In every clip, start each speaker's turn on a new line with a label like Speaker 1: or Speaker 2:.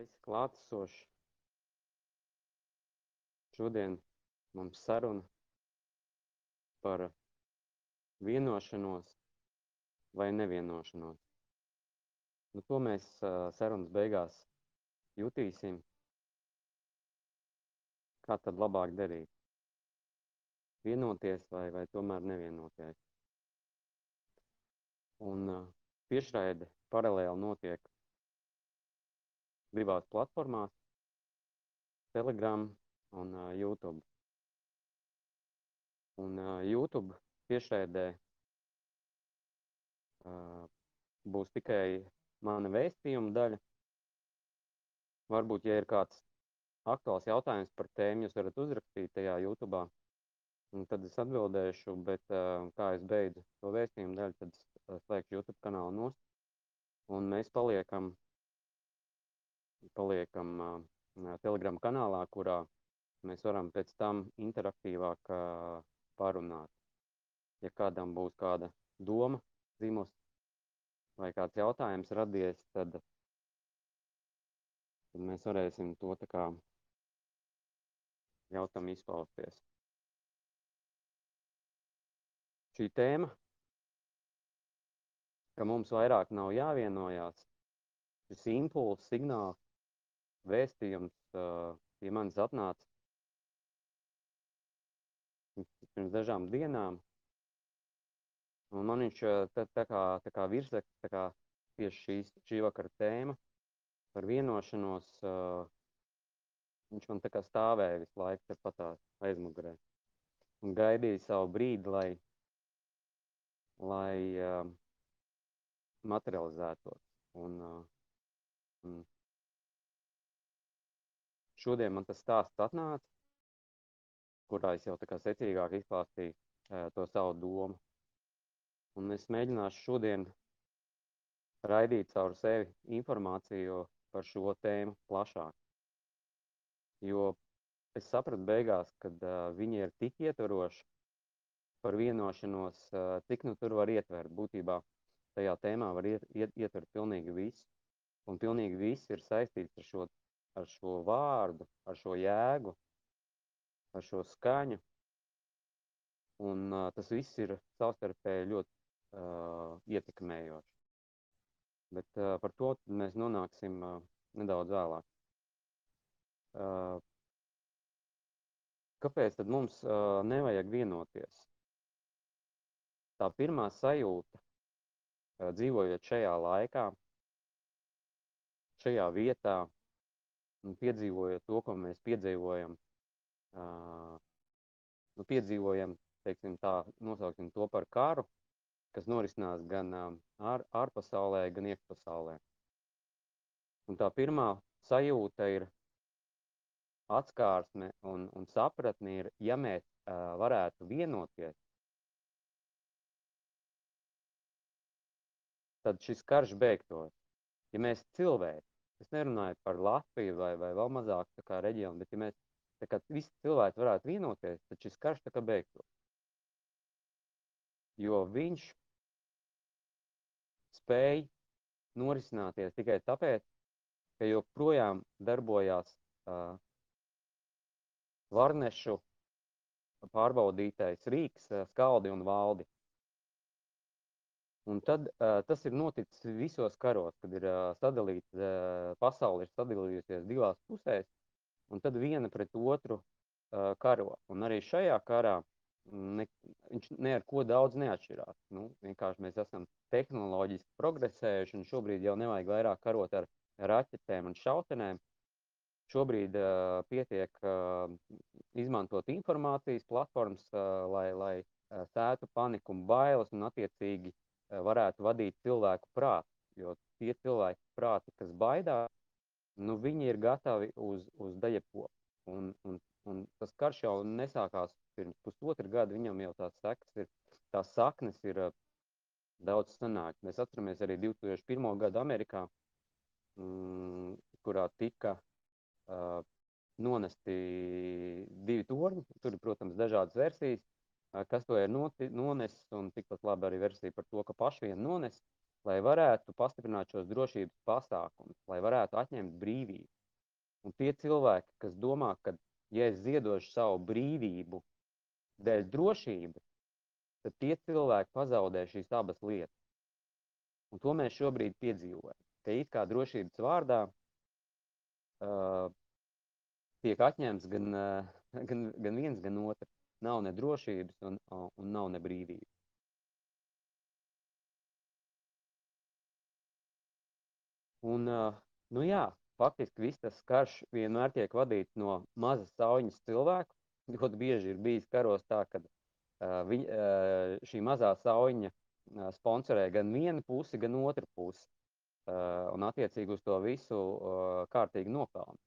Speaker 1: esi klātesošs. Šodien mums saruna par vienošanos vai nevienošanos. Nu, to mēs sarunas beigās jutīsim, kā tad labāk darīt. Vienoties vai, vai tomēr nevienoties. Un tiešraide paralēli notiek divās platformās - Telegram un uh, YouTube. Un uh, YouTube tiešraidē uh, būs tikai mana vēstījuma daļa. Varbūt, ja ir kāds aktuāls jautājums par tēmu, jūs varat uzrakstīt tajā YouTube. Un tad es atbildēšu, bet uh, kā es beidzu to vēstījumu daļu, tad es slēgšu YouTube kanālu nost. Un mēs paliekam paliekam Telegram kanālā, kurā mēs varam pēc tam interaktīvāk parunāt. Ja kādam būs kāda doma, zīmos vai kāds jautājums radies, tad, tad mēs varēsim to tā kā ļautam izpausties. Šī tēma, ka mums vairāk nav jāvienojās, šis impulss, signāls, vēstījums pie manis atnāca pirms dažām dienām. Un man viņš tā, tā kā, tā kā virsek, tā kā tieši šīs, šī vakara tēma par vienošanos, uh, viņš man tā kā stāvēja visu laiku te patās aizmugurē. Un gaidīja savu brīdi, lai, lai uh, materializētos. Un, uh, un Šodien man tas stāsts atnāca, kurā es jau tā kā secīgāk izklāstīju uh, to savu domu. Un es mēģināšu šodien raidīt caur sevi informāciju par šo tēmu plašāk. Jo es sapratu beigās, kad uh, viņi ir tik ietvaroši par vienošanos, uh, cik nu tur var ietvert. Būtībā tajā tēmā var iet, iet, ietvert pilnīgi visu. Un pilnīgi viss ir saistīts ar šo ar šo vārdu, ar šo jēgu, ar šo skaņu. Un uh, tas viss ir savstarpēji ļoti uh, ietekmējoši. Bet uh, par to mēs nonāksim uh, nedaudz vēlāk. Uh, kāpēc tad mums uh, nevajag vienoties? Tā pirmā sajūta, uh, dzīvojot šajā laikā, šajā vietā, un piedzīvojot to, ko mēs piedzīvojam, uh, nu, piedzīvojam, teiksim tā, nosauksim to par karu, kas norisinās gan uh, ār, ārpasaulē, gan iekšpasaulē. Un tā pirmā sajūta ir atskārsme un, un sapratne ir, ja mēs uh, varētu vienoties, tad šis karš beigtos. Ja mēs cilvēki Es nerunāju par Latviju vai, vai vēl mazāk kā reģionu, bet ja mēs tā kā visi cilvēki varētu vienoties, tad šis karš tā kā beigtos. Jo viņš spēj norisināties tikai tāpēc, ka joprojām darbojās uh, varnešu pārbaudītais rīks, skaldi un valdi. Un tad uh, tas ir noticis visos karos, kad ir uh, sadalīts, uh, pasaule ir sadalījusies divās pusēs, un tad viena pret otru uh, karo. Un arī šajā karā ne, viņš ne ar ko daudz neatšķirās. Nu, vienkārši mēs esam tehnoloģiski progresējuši, un šobrīd jau nevajag vairāk karot ar raķetēm un šautenēm. Šobrīd uh, pietiek uh, izmantot informācijas platformas, uh, lai, lai uh, sētu paniku un bailes, un attiecīgi varētu vadīt cilvēku prātu. Jo tie cilvēki prāti, kas baidās, nu, viņi ir gatavi uz, uz daļepo. Un, un, un tas karš jau nesākās pirms pusotra gada, viņam jau tās sekas ir, tās saknes ir daudz senāk. Mēs atceramies arī 2001. gadu Amerikā, mm, kurā tika uh, nonesti divi torņi. Tur ir, protams, dažādas versijas kas to ir nonesis, un tikpat labi arī versija par to, ka paši vien nones. lai varētu pastiprināt šos drošības pasākumus, lai varētu atņemt brīvību. Un tie cilvēki, kas domā, ka, ja es ziedošu savu brīvību dēļ drošības, tad tie cilvēki pazaudē šīs abas lietas. Un to mēs šobrīd piedzīvojam. Ka it kā drošības vārdā uh, tiek atņemts gan, uh, gan, gan viens, gan otrs. Nav ne drošības un, un nav ne brīvības. Un, nu jā, faktiski viss tas karš vienmēr tiek vadīts no mazas sauņas cilvēku. Ļoti bieži ir bijis karos tā, ka uh, viņ, uh, šī mazā sauņa uh, sponsorē gan vienu pusi, gan otru pusi. Uh, un attiecīgi uz to visu uh, kārtīgi nopelna.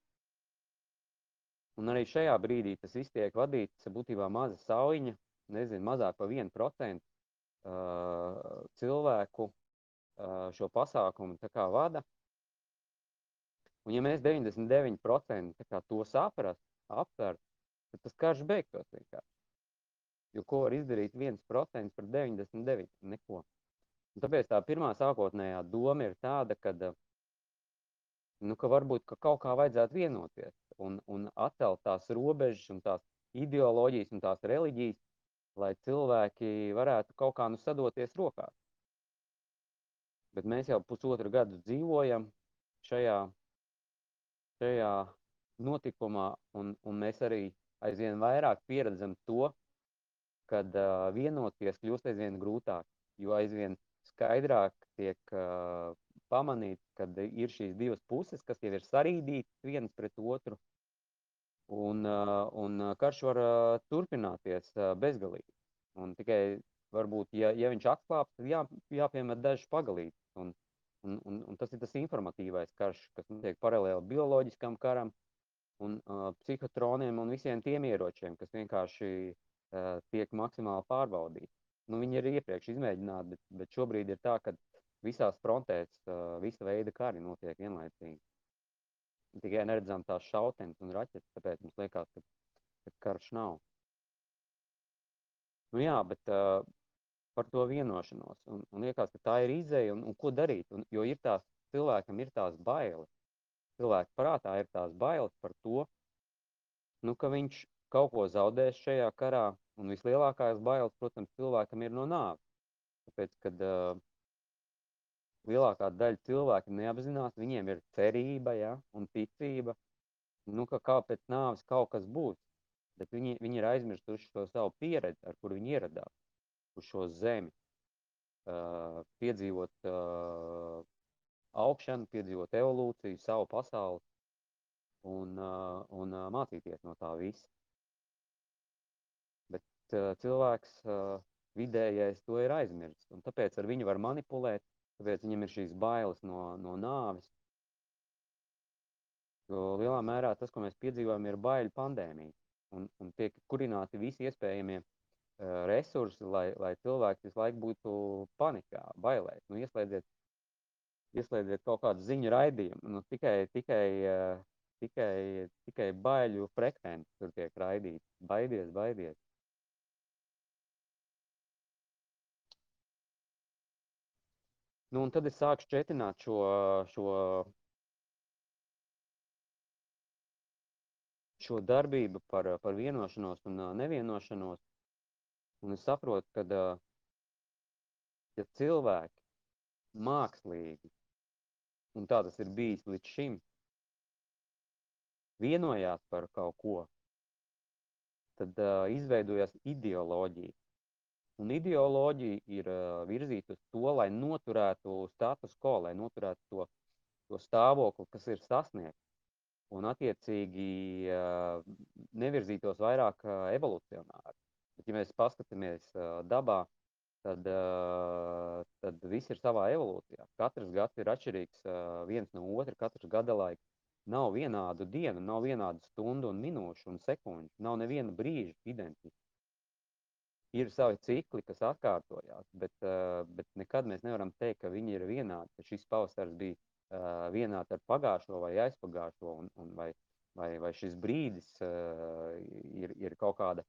Speaker 1: Un arī šajā brīdī tas viss tiek vadīts būtībā maza sauņa, nezinu, mazāk par 1% uh, cilvēku uh, šo pasākumu vada. Un ja mēs 99% kā to saprast, aptvert, tad tas karš beigtos vienkārši. Jo ko var izdarīt 1% par 99? Neko. Un tāpēc tā pirmā sākotnējā doma ir tāda, ka nu, ka varbūt ka kaut kā vajadzētu vienoties un, un atcelt tās robežas un tās ideoloģijas un tās reliģijas, lai cilvēki varētu kaut kā nu sadoties rokās. Bet mēs jau pusotru gadu dzīvojam šajā, šajā notikumā, un, un mēs arī aizvien vairāk pieredzam to, kad uh, vienoties kļūst aizvien grūtāk, jo aizvien skaidrāk tiek uh, pamanīt, ka ir šīs divas puses, kas jau ir sarīdītas vienas pret otru, un, un karš var turpināties bezgalīgi. Un tikai varbūt, ja, ja viņš atklāps, tad jā, jāpiemet dažas pagalītes. Un, un, un, un tas ir tas informatīvais karš, kas notiek paralēli bioloģiskam karam un uh, psihotroniem un visiem tiem ieročiem, kas vienkārši uh, tiek maksimāli pārbaudīti. Nu, viņi ir iepriekš izmēģināti, bet, bet šobrīd ir tā, ka visās frontēs uh, visa veida kari notiek vienlaicīgi. Tikai neredzam tās šautenes un raķetes, tāpēc mums liekas, ka, ka karš nav. Nu jā, bet uh, par to vienošanos. Un, un liekas, ka tā ir izēja un, un ko darīt. Un, jo ir tās, cilvēkam ir tās bailes. Cilvēka prātā ir tās bailes par to, nu, ka viņš kaut ko zaudēs šajā karā. Un vislielākās bailes, protams, cilvēkam ir no nāves. Tāpēc, kad uh, lielākā daļa cilvēku neapzinās, viņiem ir cerība ja, un ticība, nu, ka kā pēc nāves kaut kas būs. Bet viņi, viņi ir aizmirstuši to savu pieredzi, ar kur viņi ieradās uz šo zemi. Uh, piedzīvot uh, augšanu, piedzīvot evolūciju, savu pasauli un, uh, un uh, mācīties no tā visa. Bet uh, cilvēks uh, vidējais to ir aizmirsts, un tāpēc ar viņu var manipulēt, Tāpēc viņam ir šīs bailes no, no nāves. Jo lielā mērā tas, ko mēs piedzīvojam, ir baiļu pandēmija. Un, un tiek kurināti visi iespējamie uh, resursi, lai, lai cilvēks visu laiku būtu panikā, bailēs. Nu, ieslēdziet, ieslēdziet kaut kādu ziņu raidījumu. Nu, tikai, tikai, uh, tikai, tikai baiļu frekvences tur tiek raidīts. Baidies, baidies. Nu, un tad es sāku šķietināt šo, šo, šo darbību par, par vienošanos un nevienošanos. Un es saprotu, ka ja cilvēki mākslīgi, un tā tas ir bijis līdz šim, vienojās par kaut ko, tad uh, izveidojās ideoloģija. Un ideoloģija ir uh, virzīta uz to, lai noturētu status quo, lai noturētu to, to stāvokli, kas ir sasniegts. Un, attiecīgi, uh, nevirzītos vairāk uh, evolucionāri. Bet, ja mēs paskatāmies uh, dabā, tad, uh, tad viss ir savā evolūcijā. Katrs gads ir atšķirīgs uh, viens no otra, katrs gada laiks. Nav vienādu dienu, nav vienādu stundu un minūšu un sekundžu, nav neviena brīža identiski ir savi cikli, kas atkārtojās, bet, uh, bet nekad mēs nevaram teikt, ka viņi ir vienādi, ka šis pavasars bija uh, vienāds ar pagājušo vai aizpagājušo, un, un vai, vai, vai šis brīdis uh, ir, ir kaut kāda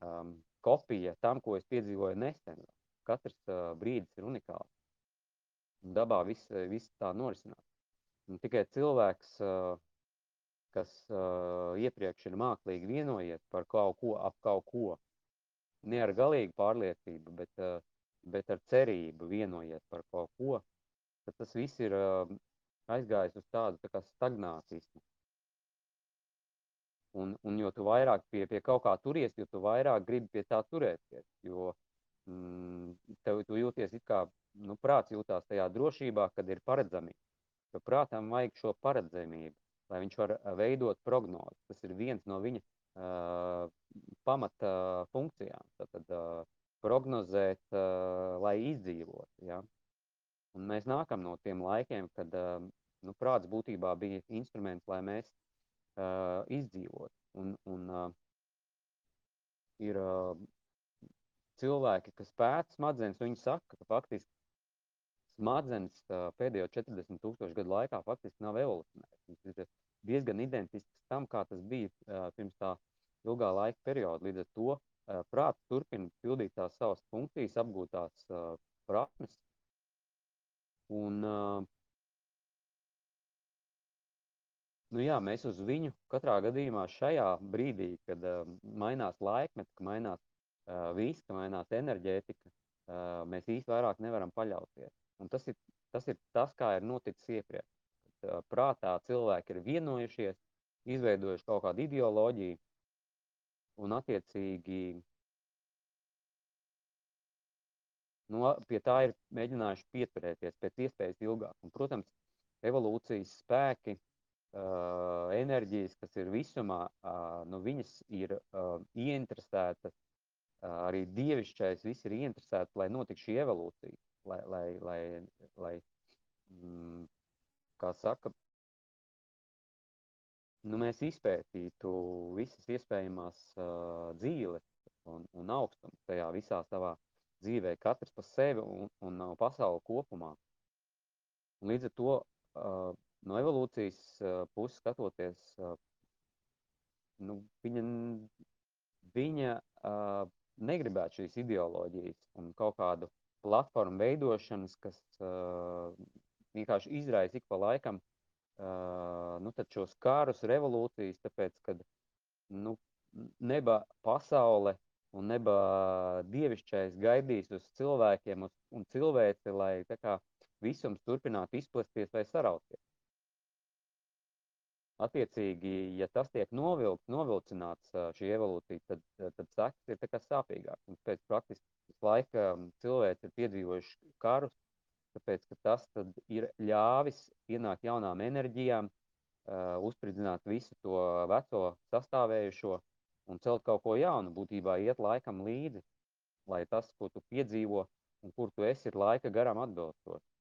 Speaker 1: um, kopija tam, ko es piedzīvoju nesen. Katrs uh, brīdis ir unikāls. Dabā viss, viss tā norisinās. Un tikai cilvēks, kas iepriekš ir mākslīgi vienojies par kaut ko, ap kaut ko, ne ar galīgu pārliecību, bet, bet ar cerību vienojies par kaut ko, tad tas viss ir aizgājis uz tādu tā kā stagnātismu. Un, un jo tu vairāk pie, pie kaut kā turies, jo tu vairāk gribi pie tā turēties, jo mm, tev, tu jūties it kā, nu, prāts jūtās tajā drošībā, kad ir paredzamība. Jo prātam vajag šo paredzamību, lai viņš var veidot prognozi. Tas ir viens no viņa uh, pamata funkcijām. Tātad uh, prognozēt, uh, lai izdzīvot. Ja? Un mēs nākam no tiem laikiem, kad uh, nu, prāts būtībā bija instruments, lai mēs uh, izdzīvot. Un, un uh, ir uh, cilvēki, kas pēta smadzenes, viņi saka, ka faktiski smadzenes uh, pēdējo 40 tūkstošu gadu laikā faktiski nav evolucionētas. Viņas ir diezgan identiskas tam, kā tas bija uh, pirms tā ilgā laika perioda. Līdz ar to uh, prāts turpina pildīt tās savas funkcijas, apgūtās uh, prasmes. Un, uh, Nu jā, mēs uz viņu katrā gadījumā šajā brīdī, kad uh, mainās laikmets, ka mainās uh, viss, ka mainās enerģētika, uh, mēs īsti vairāk nevaram paļauties. Un tas ir tas, ir tas kā ir noticis iepriekš. Prātā cilvēki ir vienojušies, izveidojuši kaut kādu ideoloģiju un attiecīgi nu, pie tā ir mēģinājuši pieturēties pēc iespējas ilgāk. Un, protams, evolūcijas spēki uh, enerģijas, kas ir visumā, uh, nu, viņas ir uh, ieinteresētas, uh, arī dievišķais viss ir ieinteresēts, lai notiktu šī evolūcija, lai, lai, lai, lai mm, kā saka, nu, mēs izpētītu visas iespējamās uh, dzīves un, un augstumu tajā visā savā dzīvē, katrs pa sevi un, un uh, pasauli kopumā. Un līdz ar to uh, no evolūcijas uh, puses skatoties, uh, nu, viņa, viņa uh, negribētu šīs ideoloģijas un kaut kādu platformu veidošanas, kas uh, vienkārši izraisa ik pa laikam uh, nu, šos kārus, revolūcijas, tāpēc, ka nu, neba pasaule un neba dievišķais gaidīs uz cilvēkiem uz, un cilvēci, lai kā visums turpinātu izplesties vai sarauties. Attiecīgi, ja tas tiek novilkt, novilcināts šī evolūcija, tad, tad sekas ir sāpīgākas. Pēc praktiski laika cilvēki ir piedzīvojuši karus, tāpēc, ka tas ir ļāvis ienākt jaunām enerģijām, uh, uzspridzināt visu to veco sastāvējušo un celt kaut ko jaunu, būtībā iet laikam līdzi, lai tas, ko tu piedzīvo un kur tu esi, ir laika garam atbilstoši.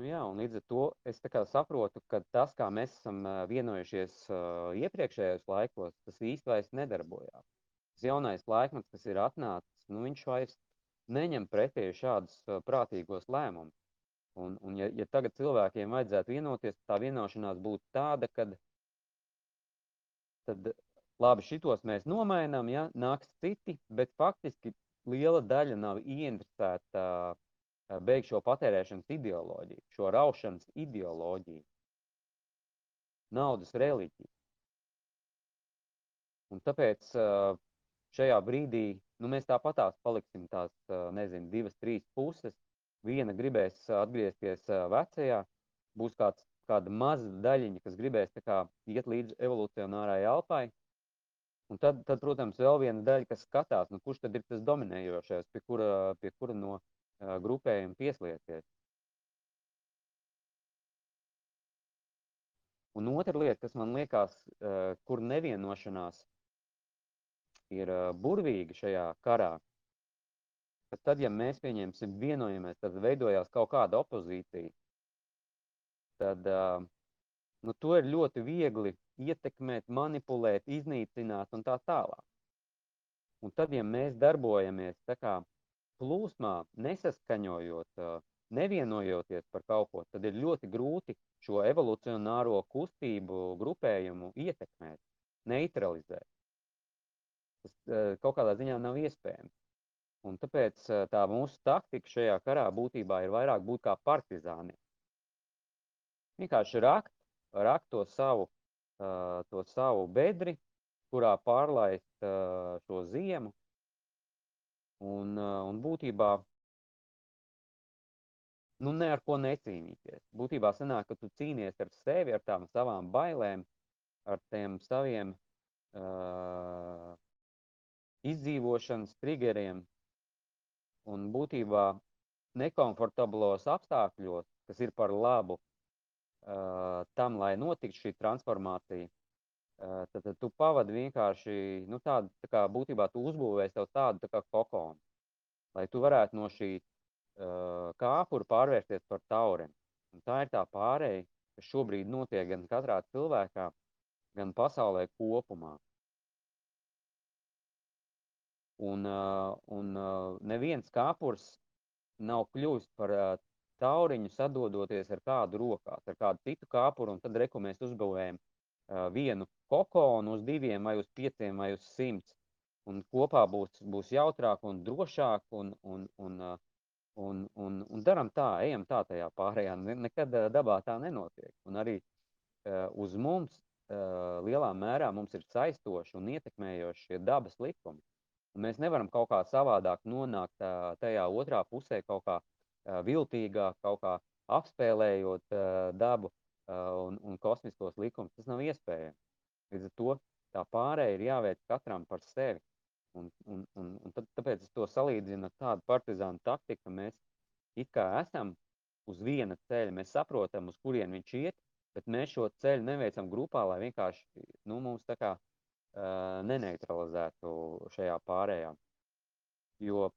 Speaker 1: Nu jā, un līdz ar to es saprotu, ka tas, kā mēs esam vienojušies iepriekšējos laikos, tas vairs nedarbojās. Tas jaunais laikmets, kas ir atnācis, nu, viņš vairs neņem pretī šādus prātīgos lēmumus. Un, un ja, ja tagad cilvēkiem vajadzētu vienoties, tā vienošanās būtu tāda, ka tad labi, šitos mēs nomainām, ja, nāks citi, bet faktiski liela daļa nav ieinteresēta uh, beigt šo patērēšanas ideoloģiju, šo raušanas ideoloģiju, naudas reliģiju. Un tāpēc šajā brīdī nu, mēs tāpatās paliksim tās, nezinu, divas, trīs puses. Viena gribēs atgriezties vecajā, būs kāds, kāda maza daļiņa, kas gribēs kā, iet līdz evolucionārai elpai. Un tad, tad, protams, vēl viena daļa, kas skatās, nu, kurš tad ir tas dominējošais, pie kura, pie kura no grupējumu pieslieties. Un otra lieta, kas man liekas, kur nevienošanās ir burvīga šajā karā, ka tad, ja mēs pieņemsim vienojamies, tad veidojās kaut kāda opozīcija, tad nu, to ir ļoti viegli ietekmēt, manipulēt, iznīcināt un tā tālāk. Un tad, ja mēs darbojamies tā kā plūsmā, nesaskaņojot, nevienojoties par kaut ko, tad ir ļoti grūti šo evolucionāro kustību, grupējumu ietekmēt. neutralizēt. Tas kaut kādā ziņā nav iespējams. Un tāpēc tā mūsu taktika šajā karā būtībā ir vairāk būt kā partizāni. Vienkārši rakt, rakt to savu, to savu bedri, kurā pārlaist šo ziemu, un, un būtībā nu, ne ar ko necīnīties. Būtībā sanāk, ka tu cīnies ar sevi, ar tām savām bailēm, ar tiem saviem uh, izdzīvošanas triggeriem un būtībā nekomfortablos apstākļos, kas ir par labu uh, tam, lai notiktu šī transformācija, tad, tad tu pavadi vienkārši, nu tādu, tā kā būtībā tu uzbūvēji sev tādu tā kā kokonu, lai tu varētu no šī uh, kāpura pārvērsties par taureni. Un tā ir tā pārēja, kas šobrīd notiek gan katrā cilvēkā, gan pasaulē kopumā. Un, uh, un uh, neviens kāpurs nav kļuvis par uh, tauriņu sadodoties ar kādu rokās, ar kādu citu kāpuru, un tad reku mēs uzbūvējam vienu kokonu uz diviem vai uz pieciem vai uz simts, un kopā būs, būs jautrāk un drošāk, un, un, un, uh, un, un, un daram tā, ejam tā tajā pārējā, nekad uh, dabā tā nenotiek, un arī uh, uz mums uh, lielā mērā mums ir saistoši un ietekmējoši dabas likumi. Un mēs nevaram kaut kā savādāk nonākt tajā otrā pusē, kaut kā viltīgāk, kaut kā apspēlējot dabu un, un kosmiskos likumus. Tas nav iespējams. Līdz ar to tā pārēja ir jāveic katram par sevi. Un, un, un, un tad, tāpēc es to salīdzinu ar tādu partizānu taktiku, ka mēs it kā esam uz viena ceļa, mēs saprotam, uz kurien viņš iet, bet mēs šo ceļu neveicam grupā, lai vienkārši nu, mums tā kā uh, neneutralizētu šajā pārējā. Jo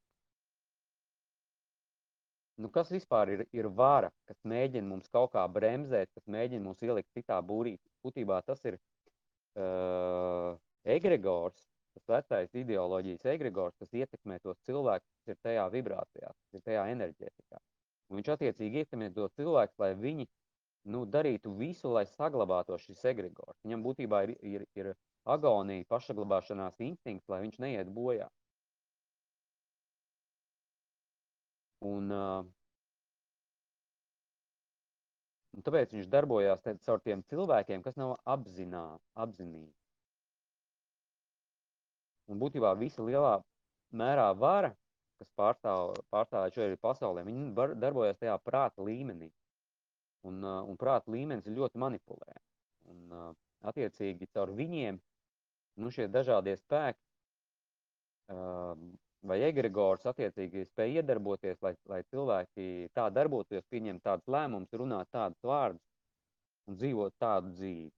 Speaker 1: nu, kas vispār ir, ir vara, kas mēģina mums kaut kā bremzēt, kas mēģina mums ielikt citā būrī? Būtībā tas ir uh, egregors, tas vecais ideoloģijas egregors, kas ietekmē tos cilvēkus, kas ir tajā vibrācijā, kas ir tajā enerģētikā. Un viņš attiecīgi ietekmē tos cilvēkus, lai viņi nu, darītu visu, lai saglabātos šis egregors. Viņam būtībā ir, ir, ir agonija, pašsaglabāšanās instinkts, lai viņš neiet bojā. Un, uh, un tāpēc viņš darbojās caur tiem cilvēkiem, kas nav apzinā, apzinīgi. Un būtībā visa lielā mērā vara, kas pārstāv, pārstāv šeit pasaulē, viņi var, darbojas tajā prāta līmenī. Un, uh, un prāta līmenis ir ļoti manipulē. Un, uh, attiecīgi, caur viņiem nu, šie dažādie spēki vai egregors attiecīgi spēja iedarboties, lai, lai cilvēki tā darbotos, pieņemt tādus lēmumus, runāt tādus vārdus un dzīvot tādu dzīvi.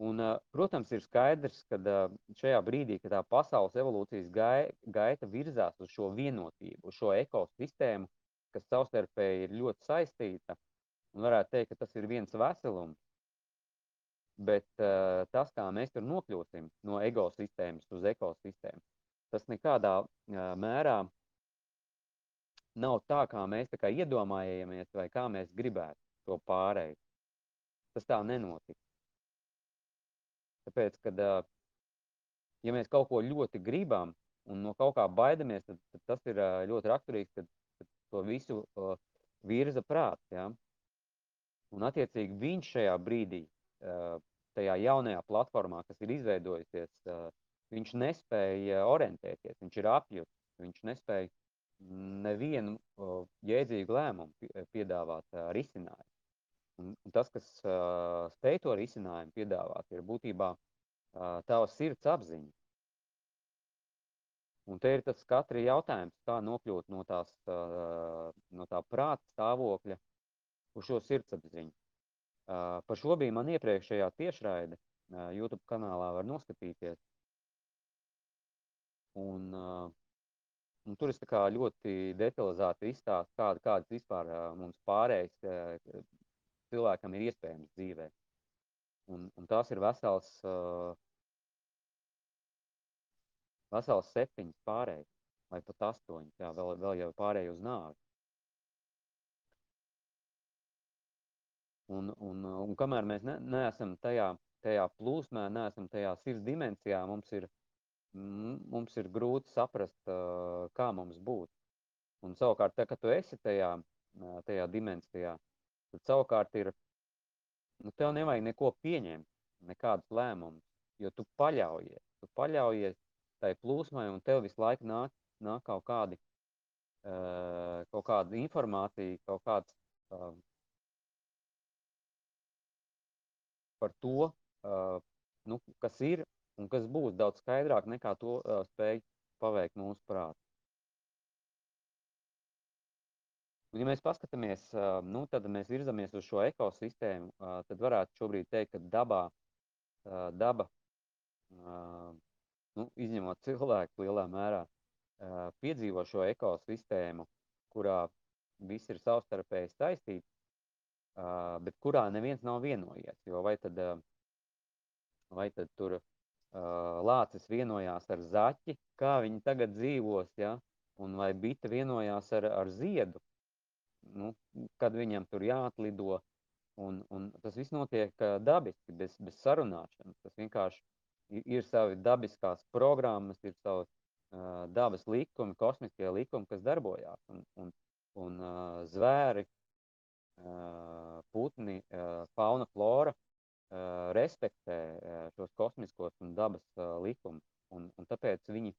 Speaker 1: Un, protams, ir skaidrs, ka šajā brīdī, kad tā pasaules evolūcijas gaita virzās uz šo vienotību, uz šo ekosistēmu, kas savstarpēji ir ļoti saistīta, Un varētu teikt, ka tas ir viens veselums. Bet uh, tas, kā mēs tur nokļūsim no ekosistēmas uz ekosistēmu, tas nekādā uh, mērā nav tā, kā mēs tā kā iedomājamies vai kā mēs gribētu to pārēju. Tas tā nenotiks. Tāpēc, kad, uh, ja mēs kaut ko ļoti gribam un no kaut kā baidamies, tad, tad tas ir uh, ļoti raksturīgs, kad, kad to visu uh, virza prāts. Ja? Un, attiecīgi, viņš šajā brīdī, tajā jaunajā platformā, kas ir izveidojusies, viņš nespēja orientēties, viņš ir apjutis, viņš nespēja nevienu jēdzīgu lēmumu piedāvāt risinājumu. Un, un tas, kas spēj to risinājumu piedāvāt, ir būtībā tava sirds apziņa. Un te ir tas katra jautājums, kā nokļūt no, tās, no tā prāta stāvokļa uz šo sirdsapziņu. Par šo bija man iepriekšējā tiešraide, YouTube kanālā var noskatīties. Un, un tur es ļoti detalizēti izstāstu, kāda, kādas vispār mums pārējais cilvēkam ir iespējams dzīvē. Un, un tās ir vesels, vesels septiņas pārējais, vai pat astoņas, jā, vēl, vēl jau pārēj uz nāvi. Un, un, un kamēr mēs ne, neesam tajā, tajā plūsmā, neesam tajā sirds dimensijā, mums ir, mums ir grūti saprast, kā mums būtu. Un savukārt, tā, kad tu esi tajā, tajā dimensijā, tad savukārt ir, nu, tev nevajag neko pieņemt, nekādus lēmumus, jo tu paļaujies, tu paļaujies tai plūsmai un tev visu laiku nāk, nāk kaut kādi, uh, kaut kāda informācija, kaut kāds uh, par to, uh, nu, kas ir un kas būs daudz skaidrāk nekā to uh, spēj paveikt mūsu prāts. Un, ja mēs paskatāmies, uh, nu, tad mēs virzamies uz šo ekosistēmu, uh, tad varētu šobrīd teikt, ka dabā, uh, daba, uh, nu, izņemot cilvēku lielā mērā, uh, piedzīvo šo ekosistēmu, kurā viss ir savstarpēji saistīts, uh, bet kurā neviens nav vienojies. Jo vai tad, uh, vai tad tur uh, lācis vienojās ar zaķi, kā viņi tagad dzīvos, ja? un vai bita vienojās ar, ar ziedu, nu, kad viņam tur jāatlido. Un, un tas viss notiek dabiski, bez, bez sarunāšanas. Tas vienkārši ir, ir savi dabiskās programmas, ir savas uh, dabas likumi, kosmiskie likumi, kas darbojās. Un, un, un uh, zvēri, putni, fauna, flora respektē šos kosmiskos un dabas likumus. Un, un tāpēc viņi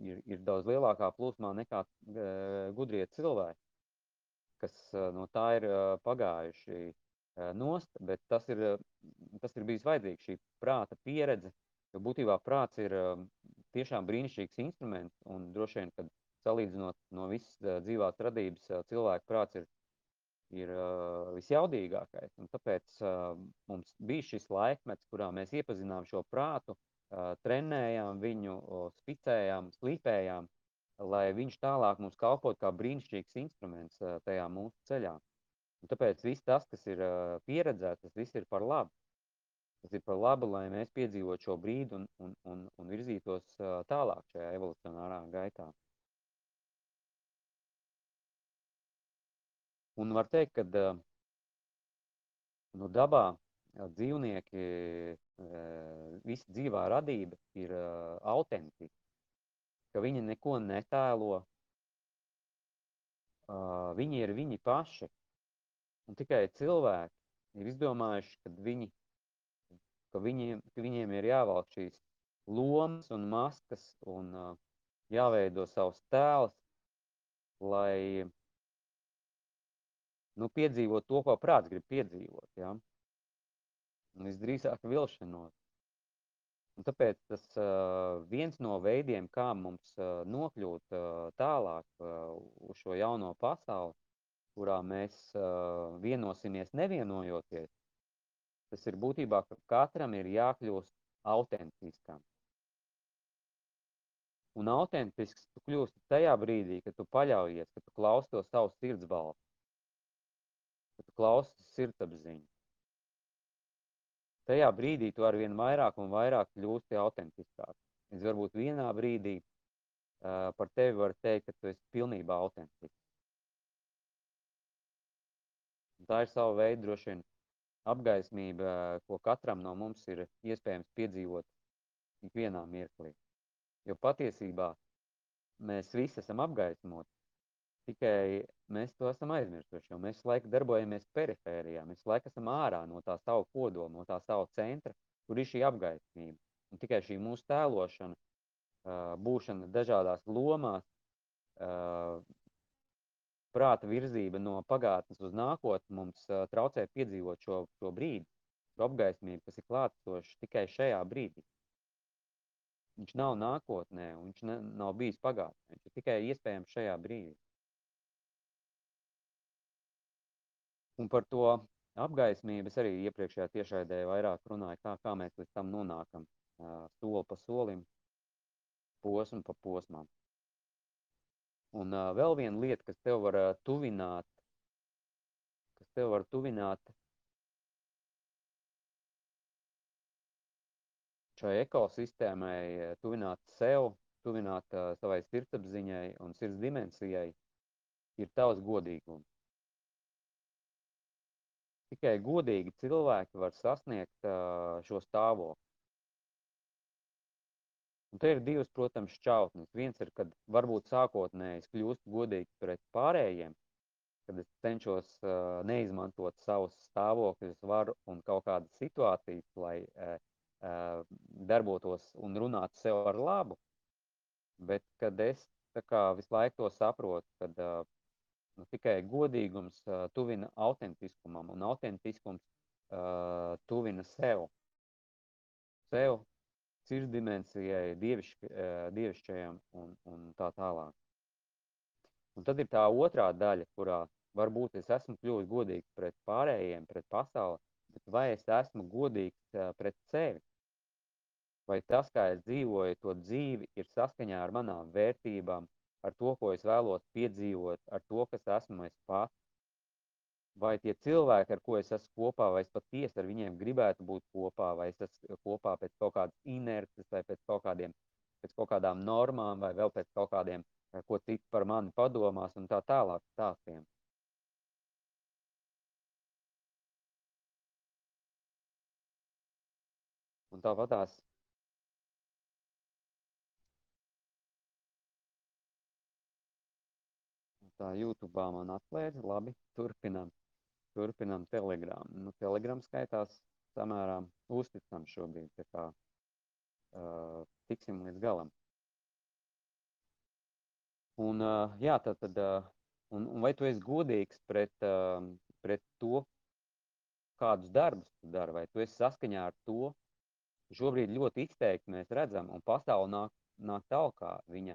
Speaker 1: ir, ir daudz lielākā plūsmā nekā gudrie cilvēki, kas no tā ir pagājuši nost, bet tas ir, tas ir bijis vajadzīgs, šī prāta pieredze, jo būtībā prāts ir tiešām brīnišķīgs instruments un droši vien, kad salīdzinot no visas dzīvās radības, cilvēka prāts ir, ir visjaudīgākais. Un tāpēc mums bija šis laikmets, kurā mēs iepazinām šo prātu, trenējām viņu, spicējām, slīpējām, lai viņš tālāk mums kalpot kā brīnišķīgs instruments tajā mūsu ceļā. Un tāpēc viss tas, kas ir pieredzēts, tas viss ir par labu. Tas ir par labu, lai mēs piedzīvotu šo brīdi un, un, un, un virzītos tālāk šajā evolucionārā gaitā. Un var teikt, ka nu, dabā dzīvnieki, visa dzīvā radība ir autentiska, ka viņi neko netēlo, viņi ir viņi paši. Un tikai cilvēki ir izdomājuši, ka, viņi, ka, viņiem, ka viņiem ir jāvalk šīs lomas un maskas un jāveido savs tēls, lai nu, piedzīvot to, ko prāts grib piedzīvot. Ja? Un visdrīzāk vilšanos. Un tāpēc tas uh, viens no veidiem, kā mums uh, nokļūt uh, tālāk uh, uz šo jauno pasauli, kurā mēs uh, vienosimies nevienojoties, tas ir būtībā, ka katram ir jākļūst autentiskam. Un autentisks tu kļūsti tajā brīdī, kad tu paļaujies, kad tu klausi to savu sirds balsi kad tu klausies sirdsapziņu. Tajā brīdī tu ar vien vairāk un vairāk kļūsti autentiskāk. Līdz varbūt vienā brīdī uh, par tevi var teikt, ka tu esi pilnībā autentisks. Tā ir sava veida droši vien apgaismība, ko katram no mums ir iespējams piedzīvot ikvienā mirklī. Jo patiesībā mēs visi esam apgaismoti, Tikai mēs to esam aizmirsuši, jo mēs laiku darbojamies perifērijā, mēs laiku esam ārā no tā savu kodola, no tā savu centra, kur ir šī apgaismība. Un tikai šī mūsu tēlošana, būšana dažādās lomās, prāta virzība no pagātnes uz nākotni mums traucē piedzīvot šo, šo brīdi, šo apgaismību, kas ir klātsoša tikai šajā brīdī. Viņš nav nākotnē, viņš nav bijis pagātnē, viņš ir tikai iespējams šajā brīdī. Un par to apgaismību es arī iepriekšējā tiešraidē vairāk runāju, kā, kā mēs līdz tam nonākam soli pa solim, posmu pa posmām. Un uh, vēl viena lieta, kas tev var uh, tuvināt, kas tev var tuvināt šai ekosistēmai, tuvināt sev, tuvināt uh, savai sirdsapziņai un sirds dimensijai, ir tavs godīgums. Tikai godīgi cilvēki var sasniegt uh, šo stāvokli. Un te ir divas, protams, šķautnes. Viens ir, kad varbūt sākotnēji es kļūstu godīgs pret pārējiem, kad es cenšos uh, neizmantot savus stāvokļus, varu un kaut kādas situācijas, lai uh, uh, darbotos un runātu sev ar labu. Bet kad es kā visu laiku to saprotu, kad uh, nu, tikai godīgums uh, tuvina autentiskumam un autentiskums uh, tuvina sev. Sev sirdsdimensijai, dievišķ, dievišķajam un, un tā tālāk. Un tad ir tā otrā daļa, kurā varbūt es esmu kļuvis godīgs pret pārējiem, pret pasauli, bet vai es esmu godīgs pret sevi? Vai tas, kā es dzīvoju to dzīvi, ir saskaņā ar manām vērtībām, ar to, ko es vēlos piedzīvot, ar to, kas esmu es pats? vai tie cilvēki, ar ko es esmu kopā, vai es patiesi ar viņiem gribētu būt kopā, vai es esmu kopā pēc kaut kādas inerces, vai pēc kaut, kādiem, pēc kaut kādām normām, vai vēl pēc kaut kādiem, eh, ko citi par mani padomās un tā tālāk stāstiem. Un tāpat tā YouTube man atklēta, labi, turpinām turpinām Telegram. Nu, Telegram skaitās samērā uzticams šobrīd, tā kā uh, tiksim līdz galam. Un, uh, jā, tā tad, uh, un, un vai tu esi godīgs pret, uh, pret to, kādus darbus tu dari, vai tu esi saskaņā ar to, šobrīd ļoti izteikti mēs redzam, un pasauli nāk, nāk tālkā, viņa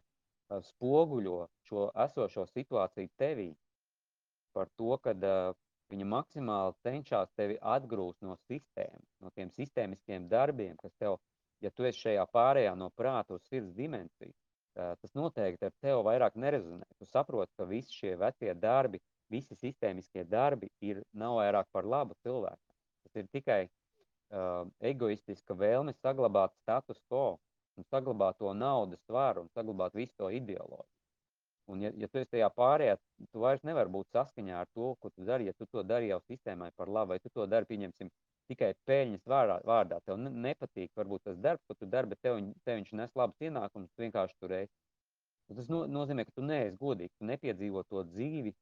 Speaker 1: spoguļo šo esošo situāciju tevī par to, kad uh, Viņa maksimāli cenšas tevi atgrūst no sistēmas, no tiem sistēmiskiem darbiem, kas tev, ja tu esi šajā pārējā no prāta uz sirds dimensiju, tas noteikti ar tevi vairāk nerezonē. Tu saproti, ka visi šie vecie darbi, visi sistēmiskie darbi ir nav vairāk par labu cilvēkam. Tas ir tikai uh, egoistiska vēlme saglabāt status quo un saglabāt to naudas varu un saglabāt visu to ideoloģiju. Un, ja, ja tu esi tajā pārējā, tu vairs nevari būt saskaņā ar to, ko tu dari. Ja tu to dari jau sistēmai par labu, vai tu to dari, pieņemsim, tikai peļņas vārdā, vārdā. tev nepatīk varbūt tas darbs, ko tu dari, bet tev, tev viņš nes labus ienākumus, tu vienkārši tur esi. Tas no, nozīmē, ka tu neesi godīgs, tu nepiedzīvo to dzīvi,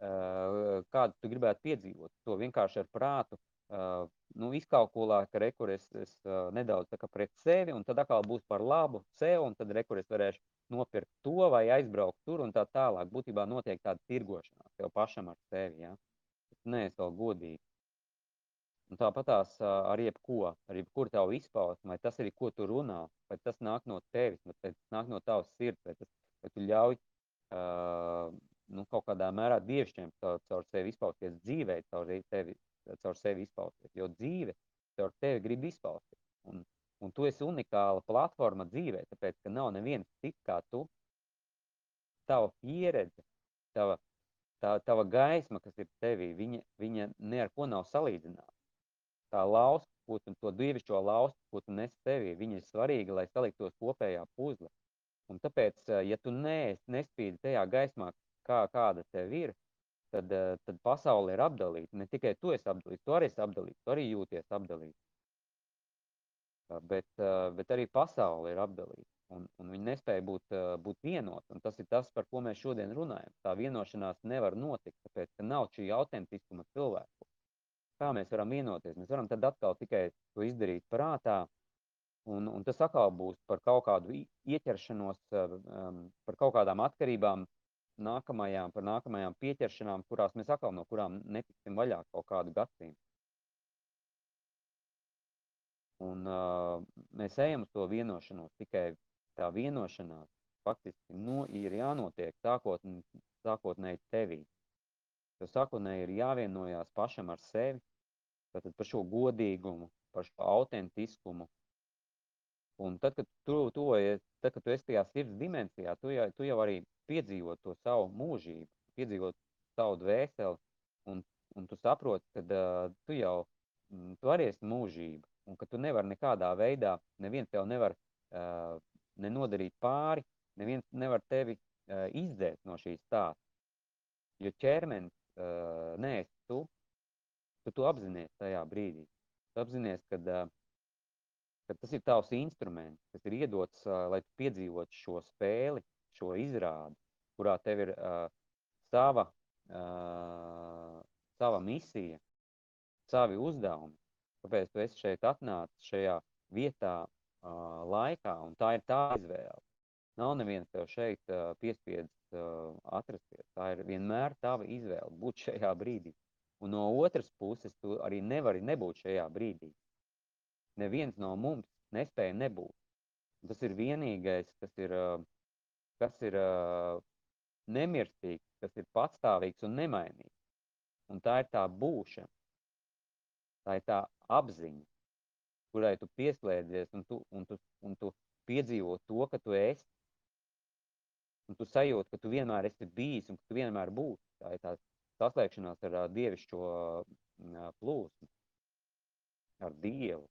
Speaker 1: kādu tu gribētu piedzīvot. To vienkārši ar prātu uh, nu, izkalkulē, ka rekur es, es uh, nedaudz pret sevi, un tad atkal būs par labu sev, un tad rekur es varēšu nopirkt to vai aizbraukt tur un tā tālāk. Būtībā notiek tāda tirgošanās tev pašam ar sevi. Ja? Tu neesi vēl godīgi. Un tāpat tās ar jebko, ar jebkuru tavu izpausmu, vai tas arī, ko tu runā, vai tas nāk no tevis, vai tas nāk no tavas sirds, vai, tas, vai tu ļauj uh, nu, kaut kādā mērā dievišķiem caur, caur sevi izpausties dzīvē, caur, tevi, caur sevi izpausties. Jo dzīve caur tevi grib izpausties. Un, Un tu esi unikāla platforma dzīvē, tāpēc, ka nav neviens cits kā tu. Tava pieredze, tava, tā, tava gaisma, kas ir tevī, viņa, viņa ne ar ko nav salīdzināma. Tā lausta, ko tu, to dievišķo laustu, ko tu nes tevī, viņa ir svarīga, lai saliktos kopējā puzle. Un tāpēc, ja tu neesi, nespīdi tajā gaismā, kā, kāda tev ir, tad, tad pasaule ir apdalīta. Ne tikai tu esi apdalīts, tu arī esi apdalīts, tu arī jūties apdalīts bet, bet arī pasaule ir apdalīta. Un, un viņi nespēja būt, būt vienoti. Tas ir tas, par ko mēs šodien runājam. Tā vienošanās nevar notikt, tāpēc, ka nav šī autentiskuma cilvēku. Kā mēs varam vienoties? Mēs varam tad atkal tikai to izdarīt prātā, un, un tas atkal būs par kaut kādu ieķeršanos, par kaut kādām atkarībām, nākamajām, par nākamajām pieķeršanām, kurās mēs atkal no kurām netiksim vaļā kaut kādu gadsimtu. Un uh, mēs ejam uz to vienošanos, tikai tā vienošanās faktiski nu, ir jānotiek sākotnēji sākotnē tevī. Jo sākotnēji ir jāvienojās pašam ar sevi, tātad par šo godīgumu, par šo autentiskumu. Un tad, kad tu, tuvojies, tad, kad tu esi tajā sirds dimensijā, tu jau, tu jau arī piedzīvo to savu mūžību, piedzīvo savu dvēseli, un, un tu saproti, ka uh, tu jau, tu arī esi mūžība un ka tu nevari nekādā veidā, neviens tev nevar uh, nenodarīt pāri, neviens nevar tevi uh, izdzēst no šīs stāsta. Jo ķermenis uh, neesi tu, tu to apzinies tajā brīdī. Tu apzinies, kad, kad tas ir tavs instruments, kas ir iedots, lai tu piedzīvotu šo spēli, šo izrādi, kurā tev ir uh, sava, uh, sava misija, savi uzdevumi, kāpēc tu esi šeit atnācis šajā vietā, uh, laikā, un tā ir tā izvēle. Nav neviens tev šeit uh, piespiedis uh, atrasties. Tā ir vienmēr tava izvēle būt šajā brīdī. Un no otras puses, tu arī nevari nebūt šajā brīdī. Neviens no mums nespēja nebūt. Tas ir vienīgais, kas ir, uh, kas ir uh, nemirstīgs, kas ir patstāvīgs un nemainīgs. Un tā ir tā būšana. Tā ir tā apziņa, kurai tu pieslēdzies un tu, un tu, un tu piedzīvo to, ka tu esi. Un tu sajūti, ka tu vienmēr esi bijis un ka tu vienmēr būsi. Tā ir tā saslēgšanās ar uh, dievišķo uh, plūsmu, ar Dievu.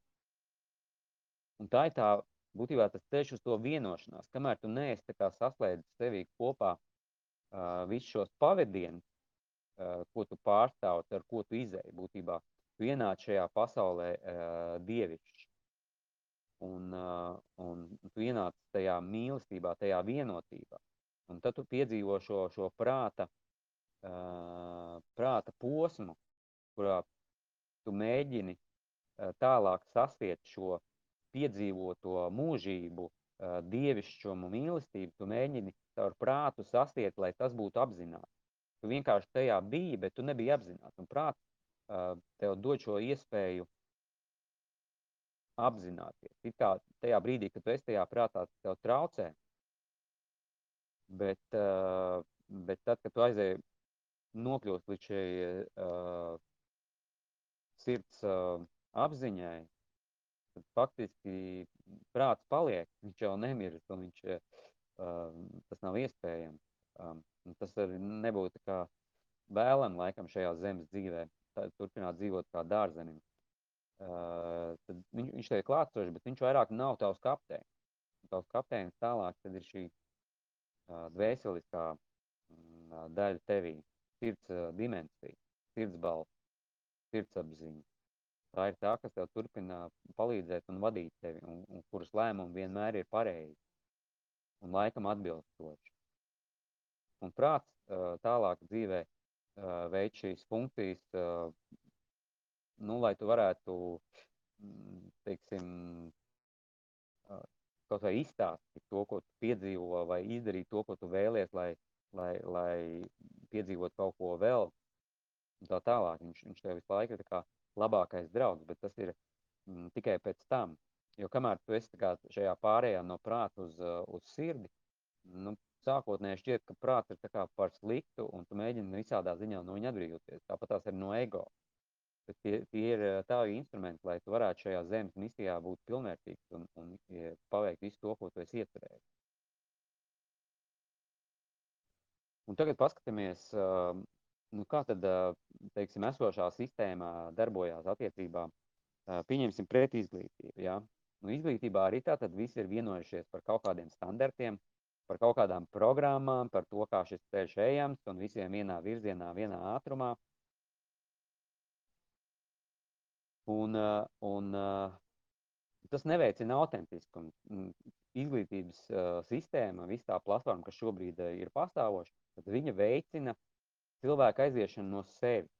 Speaker 1: Un tā ir tā, būtībā tas ceļš uz to vienošanās, kamēr tu neesi saslēdzis sevī kopā uh, visus šos pavadienus, uh, ko tu pārstāvi, ar ko tu izēji būtībā. Tu ienāc šajā pasaulē uh, dievišķi. Un, uh, un tu ienāc tajā mīlestībā, tajā vienotībā. Un tad tu piedzīvo šo, šo prāta, uh, prāta posmu, kurā tu mēģini uh, tālāk sasiet šo piedzīvoto mūžību, dievišķumu, mīlestību, tu mēģini caur prātu sasiet, lai tas būtu apzināts. Tu vienkārši tajā biji, bet tu nebija apzināts. Un prāts tev dod šo iespēju apzināties. It kā tajā brīdī, kad tu esi tajā prātā, tev traucē, bet, bet tad, kad tu aizēji nokļūst līdz šai uh, sirds uh, apziņai, tad faktiski prāts paliek, viņš jau nemirst, un viņš, uh, tas nav iespējams. Um, tas arī nebūtu kā vēlam laikam šajā zemes dzīvē, tā, turpināt dzīvot kā dārzenim. Uh, tad viņš, viņš ir klātsošs, bet viņš vairāk nav tavs kapteinis. Tavs kapteinis tālāk tad ir šī uh, dvēseliskā uh, daļa tevī, sirds uh, dimensija, sirds balss, sirdsapziņa. Tā ir tā, kas tev turpina palīdzēt un vadīt tevi, un, un kuras lēmumi vienmēr ir pareizi un laikam atbilstoši. Un prāts tālāk dzīvē veic šīs funkcijas, nu, lai tu varētu, teiksim, kaut vai izstāstīt to, ko tu piedzīvo, vai izdarīt to, ko tu vēlies, lai, lai, lai piedzīvot kaut ko vēl, un tā tālāk. Viņš, viņš tev visu laiku ir labākais draugs, bet tas ir mm, tikai pēc tam. Jo kamēr tu esi šajā pārējā no prāta uz, uz sirdi, nu, sākotnēji šķiet, ka prāts ir par sliktu, un tu mēģini visādā ziņā no viņa atbrīvoties. Tāpat tās ir no ego. Bet tie, tie ir tavi instrumenti, lai tu varētu šajā zemes misijā būt pilnvērtīgs un, un paveikt visu to, ko tu esi iecerējis. Un tagad paskatāmies, nu, kā tad, teiksim, esošā sistēmā darbojās attiecībā, pieņemsim, pret izglītību. Ja? Nu, izglītībā arī tā tad visi ir vienojušies par kaut kādiem standartiem, par kaut kādām programmām, par to, kā šis ceļš ejams, un visiem vienā virzienā, vienā ātrumā. Un, un tas neveicina autentiskumu. Izglītības sistēma, viss tā platforma, kas šobrīd ir pastāvoša, tad viņa veicina cilvēku aiziešanu no sevis,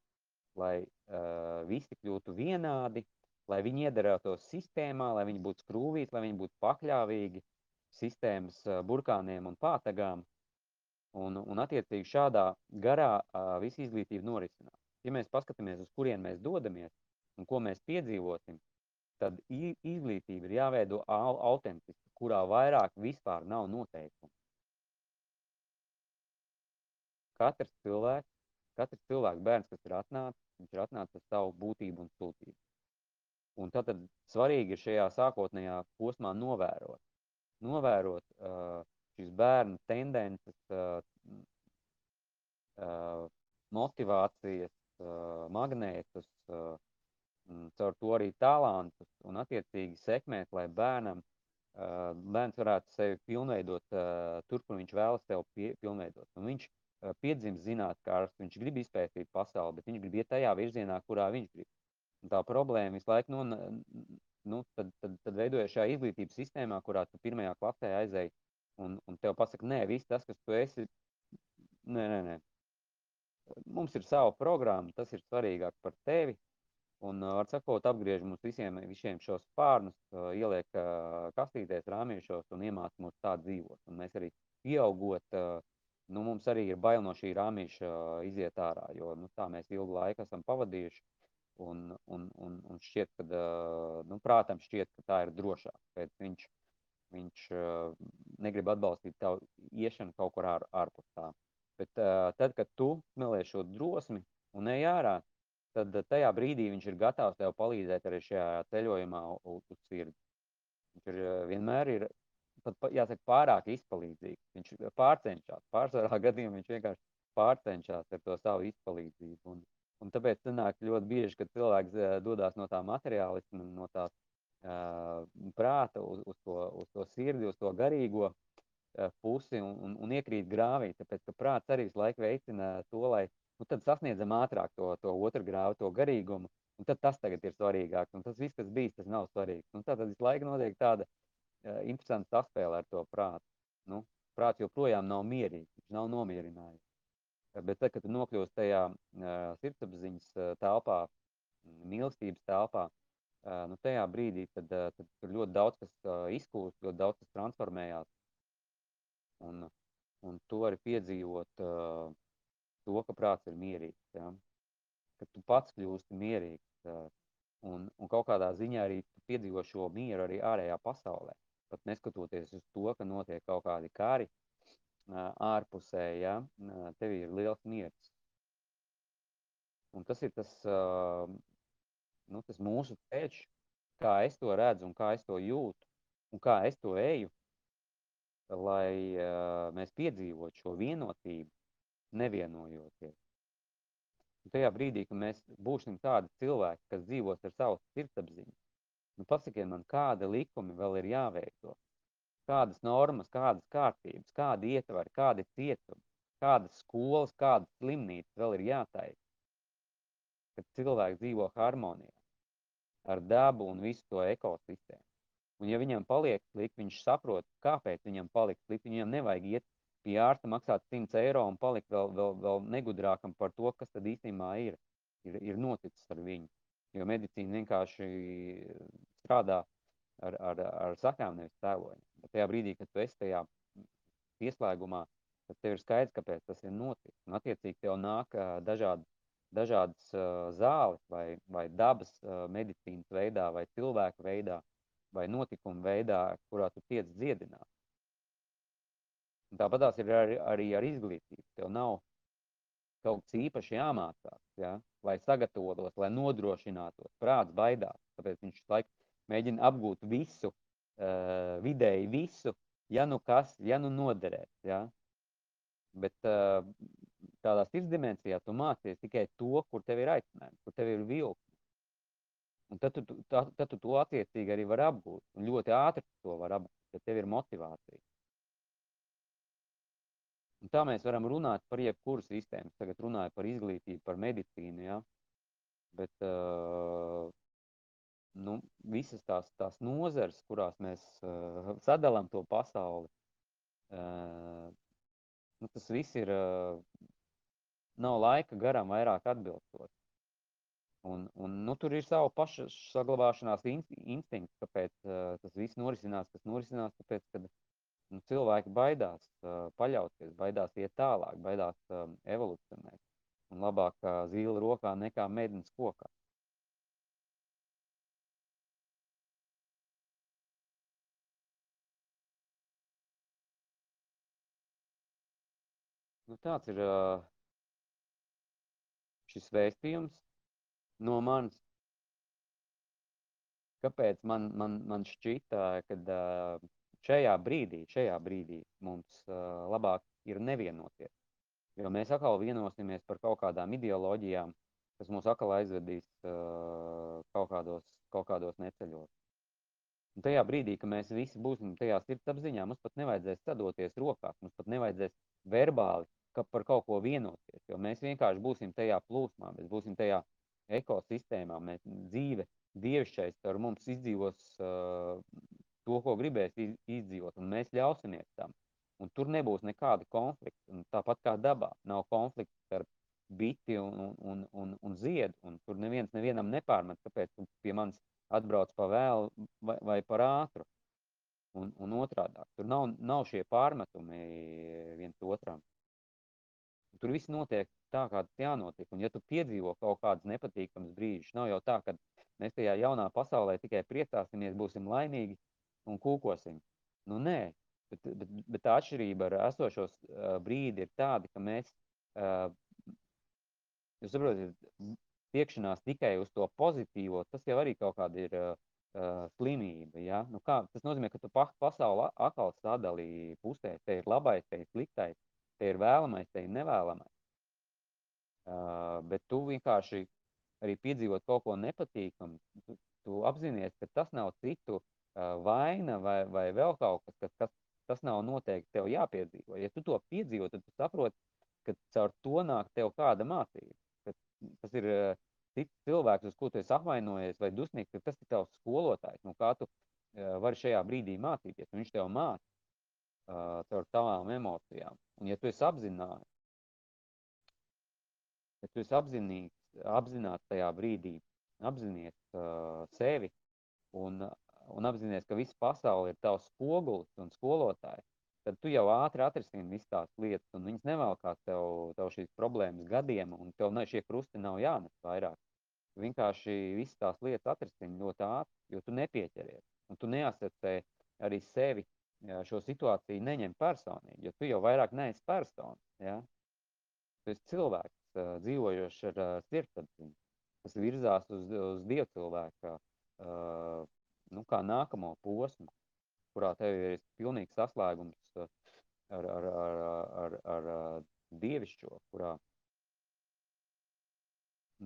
Speaker 1: lai uh, visi kļūtu vienādi, lai viņi iedarētos sistēmā, lai viņi būtu skrūvīti, lai viņi būtu pakļāvīgi sistēmas uh, burkāniem un pātagām. Un, un attiecīgi šādā garā uh, visa izglītība norisinās. Ja mēs paskatāmies, uz kurien mēs dodamies un ko mēs piedzīvosim, tad izglītība ir jāveido autentiski, kurā vairāk vispār nav noteikumu. Katrs cilvēks, katrs cilvēks bērns, kas ir atnācis, viņš ir atnācis ar savu būtību un sūtību. Un tad, svarīgi ir šajā sākotnējā posmā novērot. Novērot uh, šīs bērnu tendences, uh, uh, motivācijas, uh, magnētus, uh, caur to arī talantus un attiecīgi sekmēt, lai bērnam, uh, bērns varētu sevi pilnveidot uh, tur, kur viņš vēlas sevi pilnveidot. Un viņš uh, piedzimst zinātnēkārs, viņš grib izpētīt pasauli, bet viņš grib iet tajā virzienā, kurā viņš grib. Un tā problēma visu laiku nu, nu, tad, tad, tad veidojas šajā izglītības sistēmā, kurā tu pirmajā klasē aizēji un, un tev pasaka, nē, viss tas, kas tu esi, nē, nē, nē. Mums ir sava programma, tas ir svarīgāk par tevi. Un, var sakot, apgriež mums visiem, visiem šos spārnus, ieliek kastītēs, rāmīšos un iemāc mūs tā dzīvot. Un mēs arī pieaugot, nu, mums arī ir bail no šī rāmīša iziet ārā, jo nu, tā mēs ilgu laiku esam pavadījuši. Un, un, un, un šķiet, ka, nu, prātam šķiet, ka tā ir drošāk. Pēc viņš Viņš negrib atbalstīt tavu iešanu kaut kur ār, ārpus tā. Bet tad, kad tu smelē šo drosmi un ej ārā, tad tajā brīdī viņš ir gatavs tev palīdzēt arī šajā ceļojumā uz sirdi. Viņš ir vienmēr ir, pat jāsaka, pārāk izpalīdzīgs. Viņš pārcenšas, pārsvarā gadījumā viņš vienkārši pārcenšas ar to savu izpalīdzību. Un, un tāpēc sanāk ļoti bieži, kad cilvēks dodas no tā materiālisma, no tās prāta, uz, uz, to, uz to sirdi, uz to garīgo pusi un, un, un iekrīt grāvī. Tāpēc, ka prāts arī visu laiku veicina to, lai nu, sasniedzam ātrāk to, to otru grāvu, to garīgumu. Un tad tas tagad ir svarīgāks. Un tas viss, kas bijis, tas nav svarīgs. Un tad visu laiku notiek tāda uh, interesanta saspēle ar to prātu. Nu, prāts joprojām nav mierīgs, viņš nav nomierinājies. Bet tad, kad tu nokļūsi tajā uh, sirdsapziņas uh, telpā, mīlestības telpā, nu, tajā brīdī tad, tad tur ļoti daudz kas izkūst, ļoti daudz kas transformējās. Un, un to arī piedzīvot, to, ka prāts ir mierīgs. Ja? Ka tu pats kļūsti mierīgs. Un, un kaut kādā ziņā arī piedzīvo šo mieru arī ārējā pasaulē. Pat neskatoties uz to, ka notiek kaut kādi kari ārpusē, ja? tev ir liels miers. Un tas ir tas nu, tas mūsu ceļš, kā es to redzu un kā es to jūtu un kā es to eju, lai mēs piedzīvotu šo vienotību, nevienojoties. Un tajā brīdī, kad mēs būsim tādi cilvēki, kas dzīvos ar savu sirdsapziņu, nu, pasakiet man, kāda likumi vēl ir jāveido, kādas normas, kādas kārtības, kādi ietvari, kādi cietumi, kādas skolas, kādas slimnīcas vēl ir jātaisa, kad cilvēki dzīvo harmonijā ar dabu un visu to ekosistēmu. Un ja viņam paliek slikti, viņš saprot, kāpēc viņam paliek slikti. Viņam nevajag iet pie ārsta, maksāt 100 eiro un palikt vēl, vēl, vēl negudrākam par to, kas tad īstenībā ir, ir, ir noticis ar viņu. Jo medicīna vienkārši strādā ar, ar, ar sakām, nevis tēlojumu. Bet tajā brīdī, kad tu esi tajā pieslēgumā, tad tev ir skaidrs, kāpēc tas ir noticis. Un attiecīgi tev nāk dažādi dažādas uh, zāles vai, vai dabas uh, medicīnas veidā, vai cilvēku veidā, vai notikumu veidā, kurā tu tiec dziedināt. Tāpat tās ir arī, arī ar izglītību. Tev nav kaut kas īpaši jāmācās, ja? lai sagatavotos, lai nodrošinātos. Prāts baidās, tāpēc viņš laiku mēģina apgūt visu, uh, vidēji visu, ja nu kas, ja nu noderēs. Ja? Bet uh, tādā sirds dimensijā tu mācies tikai to, kur tev ir aicinājums, kur tev ir vilkme. Un tad tu, tā, tad tu to attiecīgi arī vari apgūt. Un ļoti ātri to var apgūt, ja tev ir motivācija. Un tā mēs varam runāt par jebkuru sistēmu. Tagad runāju par izglītību, par medicīnu. Ja? Bet uh, nu, visas tās, tās nozares, kurās mēs uh, sadalām to pasauli, uh, nu, tas viss ir, nav laika garam vairāk atbilstot. Un, un, nu, tur ir sava paša saglabāšanās instinkts, kāpēc uh, tas viss norisinās, kas norisinās, tāpēc, ka nu, cilvēki baidās uh, paļauties, baidās iet tālāk, baidās um, evolucionēt. Un labāk uh, zīle rokā nekā mēdins kokā. Nu, tāds ir šis vēstījums no manis. Kāpēc man, man, man šķita, ka šajā brīdī, šajā brīdī mums labāk ir nevienoties? Jo mēs atkal vienosimies par kaut kādām ideoloģijām, kas mūs atkal aizvedīs kaut kādos, kaut kādos neceļos. Un tajā brīdī, kad mēs visi būsim tajā sirdsapziņā, mums pat nevajadzēs sadoties rokās, mums pat nevajadzēs verbāli ka par kaut ko vienoties, jo mēs vienkārši būsim tajā plūsmā, mēs būsim tajā ekosistēmā, mēs dzīve, dievišķais ar mums izdzīvos uh, to, ko gribēs izdzīvot, un mēs ļausimies tam. Un tur nebūs nekāda konflikta. Un tāpat kā dabā, nav konflikta starp biti un, un, un, un ziedu. Un tur neviens nevienam nepārmet, kāpēc tu pie manis atbrauc pa vēlu vai, vai par ātru. Un, un otrādi. Tur nav, nav šie pārmetumi viens otram. Tur viss notiek tā, kā tas jānotiek. Un, ja tu piedzīvo kaut kādus nepatīkamus brīžus, nav jau tā, ka mēs tajā jaunā pasaulē tikai priecāsimies, būsim laimīgi un kūkosim. Nu, nē, bet, bet, bet tā atšķirība ar esošos uh, brīdi ir tāda, ka mēs, uh, jūs saprotat, tiekšanās tikai uz to pozitīvo, tas jau arī kaut kāda ir uh, uh, slimība. Ja? Nu kā, tas nozīmē, ka tu pasauli atkal sadalīji pusē. Te ir labais, te ir sliktais, te ir vēlamais, te ir nevēlamais. Uh, bet tu vienkārši arī piedzīvot kaut ko nepatīkamu, tu, tu apzinājies, ka tas nav citu vaina vai, vai vēl kaut kas, kas, kas tas nav noteikti tev jāpiedzīvo. Ja tu to piedzīvo, tad tu saproti, ka caur to nāk tev kāda mācība. Ka tas ir cits cilvēks, uz ko tu esi apvainojies vai dusmīgs, ka tas ir tavs skolotājs, no kā tu vari šajā brīdī mācīties. Viņš tev māca uh, caur tavām emocijām. Un ja tu esi apzināts, ja tu esi apzinīgs, apzināts tajā brīdī, apzinies uh, sevi un un apzināties, ka visa pasaule ir tavs spogulis un skolotājs, tad tu jau ātri atrisini visas tās lietas, un viņas nevelkās tev, tev šīs problēmas gadiem, un tev ne, šie krusti nav jānes vairāk. Vienkārši visas tās lietas atrisini ļoti ātri, jo tu nepieķeries, un tu neasacē arī sevi šo situāciju neņem personīgi, jo tu jau vairāk neesi persona. Ja? Tu esi cilvēks, dzīvojošs ar sirdsapziņu, kas virzās uz, uz dievcilvēka uh, nu, kā nākamo posmu, kurā tev ir pilnīgs saslēgums uh, ar, ar, ar, ar, ar, ar dievišķo, kurā,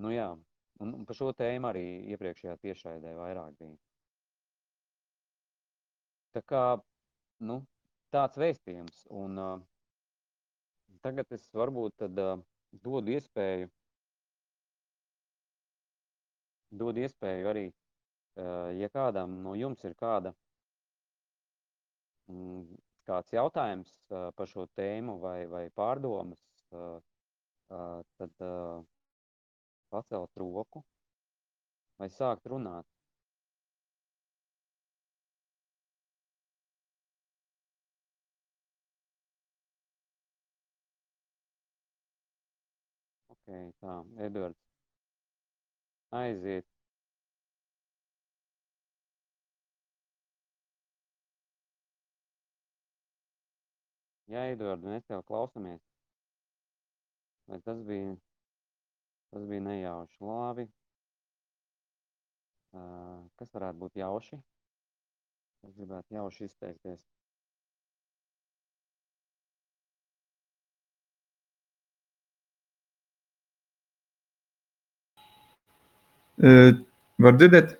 Speaker 1: nu jā, un, un par šo tēmu arī iepriekšējā tiešraidē vairāk bija. Tā kā, nu, tāds vēstījums, un uh, tagad es varbūt tad uh, dodu iespēju, dodu iespēju arī ja kādam no jums ir kāda, mm, kāds jautājums par šo tēmu vai, vai pārdomas, tad pacelt roku vai sākt runāt. Okay, tā, Edvards, aiziet Jā, Edvard, mēs tev klausamies. Vai tas bija, tas bija nejauši labi? Uh, kas varētu būt jauši? Es gribētu jauši izteikties.
Speaker 2: Var dzirdēt?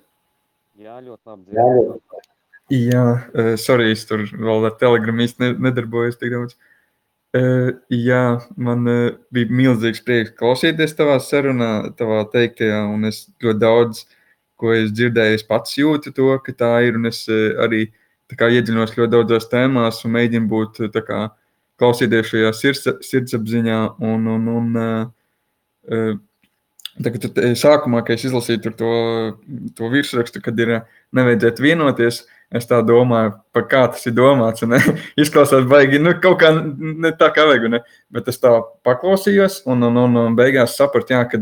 Speaker 1: Jā, ļoti labi dzirdēt.
Speaker 2: Jā, uh, sorry, es tur vēl ar telegramu īsti nedarbojos tik daudz. Uh, jā, man uh, bija milzīgs prieks klausīties tavā sarunā, tavā teiktajā, un es ļoti daudz, ko es dzirdēju, es pats jūtu to, ka tā ir, un es uh, arī kā, iedziļinos ļoti daudzās tēmās un mēģinu būt kā, klausīties šajā sirds, sirdsapziņā un, un, un uh, Tagad, sākumā, kad es izlasīju to, to virsrakstu, kad ir nevajadzētu vienoties, Es tā domāju, par kā tas ir domāts. Ne? Izklausās baigi, nu, kaut kā ne tā kā vajag. Ne? Bet es tā paklausījos, un, un, un, un beigās sapratu, jā, ka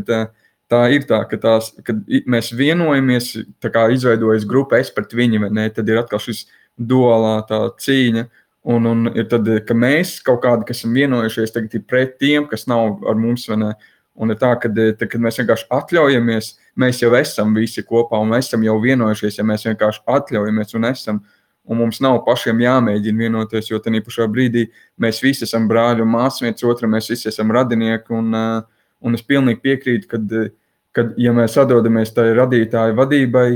Speaker 2: tā ir tā, ka tās, kad mēs vienojamies, tā kā izveidojas grupa, es pret viņu, vai ne? Tad ir atkal šis duālā cīņa. Un, un ir tad, ka mēs kaut kādi, kas esam vienojušies, tagad ir pret tiem, kas nav ar mums, vai ne? Un ir tā, ka, tā, kad mēs vienkārši atļaujamies, mēs jau esam visi kopā un mēs esam jau vienojušies, ja mēs vienkārši atļaujamies un esam. Un mums nav pašiem jāmēģina vienoties, jo tajā pašā brīdī mēs visi esam brāļi un māsas viens otram, mēs visi esam radinieki. Un, un es pilnīgi piekrītu, ka, kad ja mēs atdodamies tai radītāju vadībai,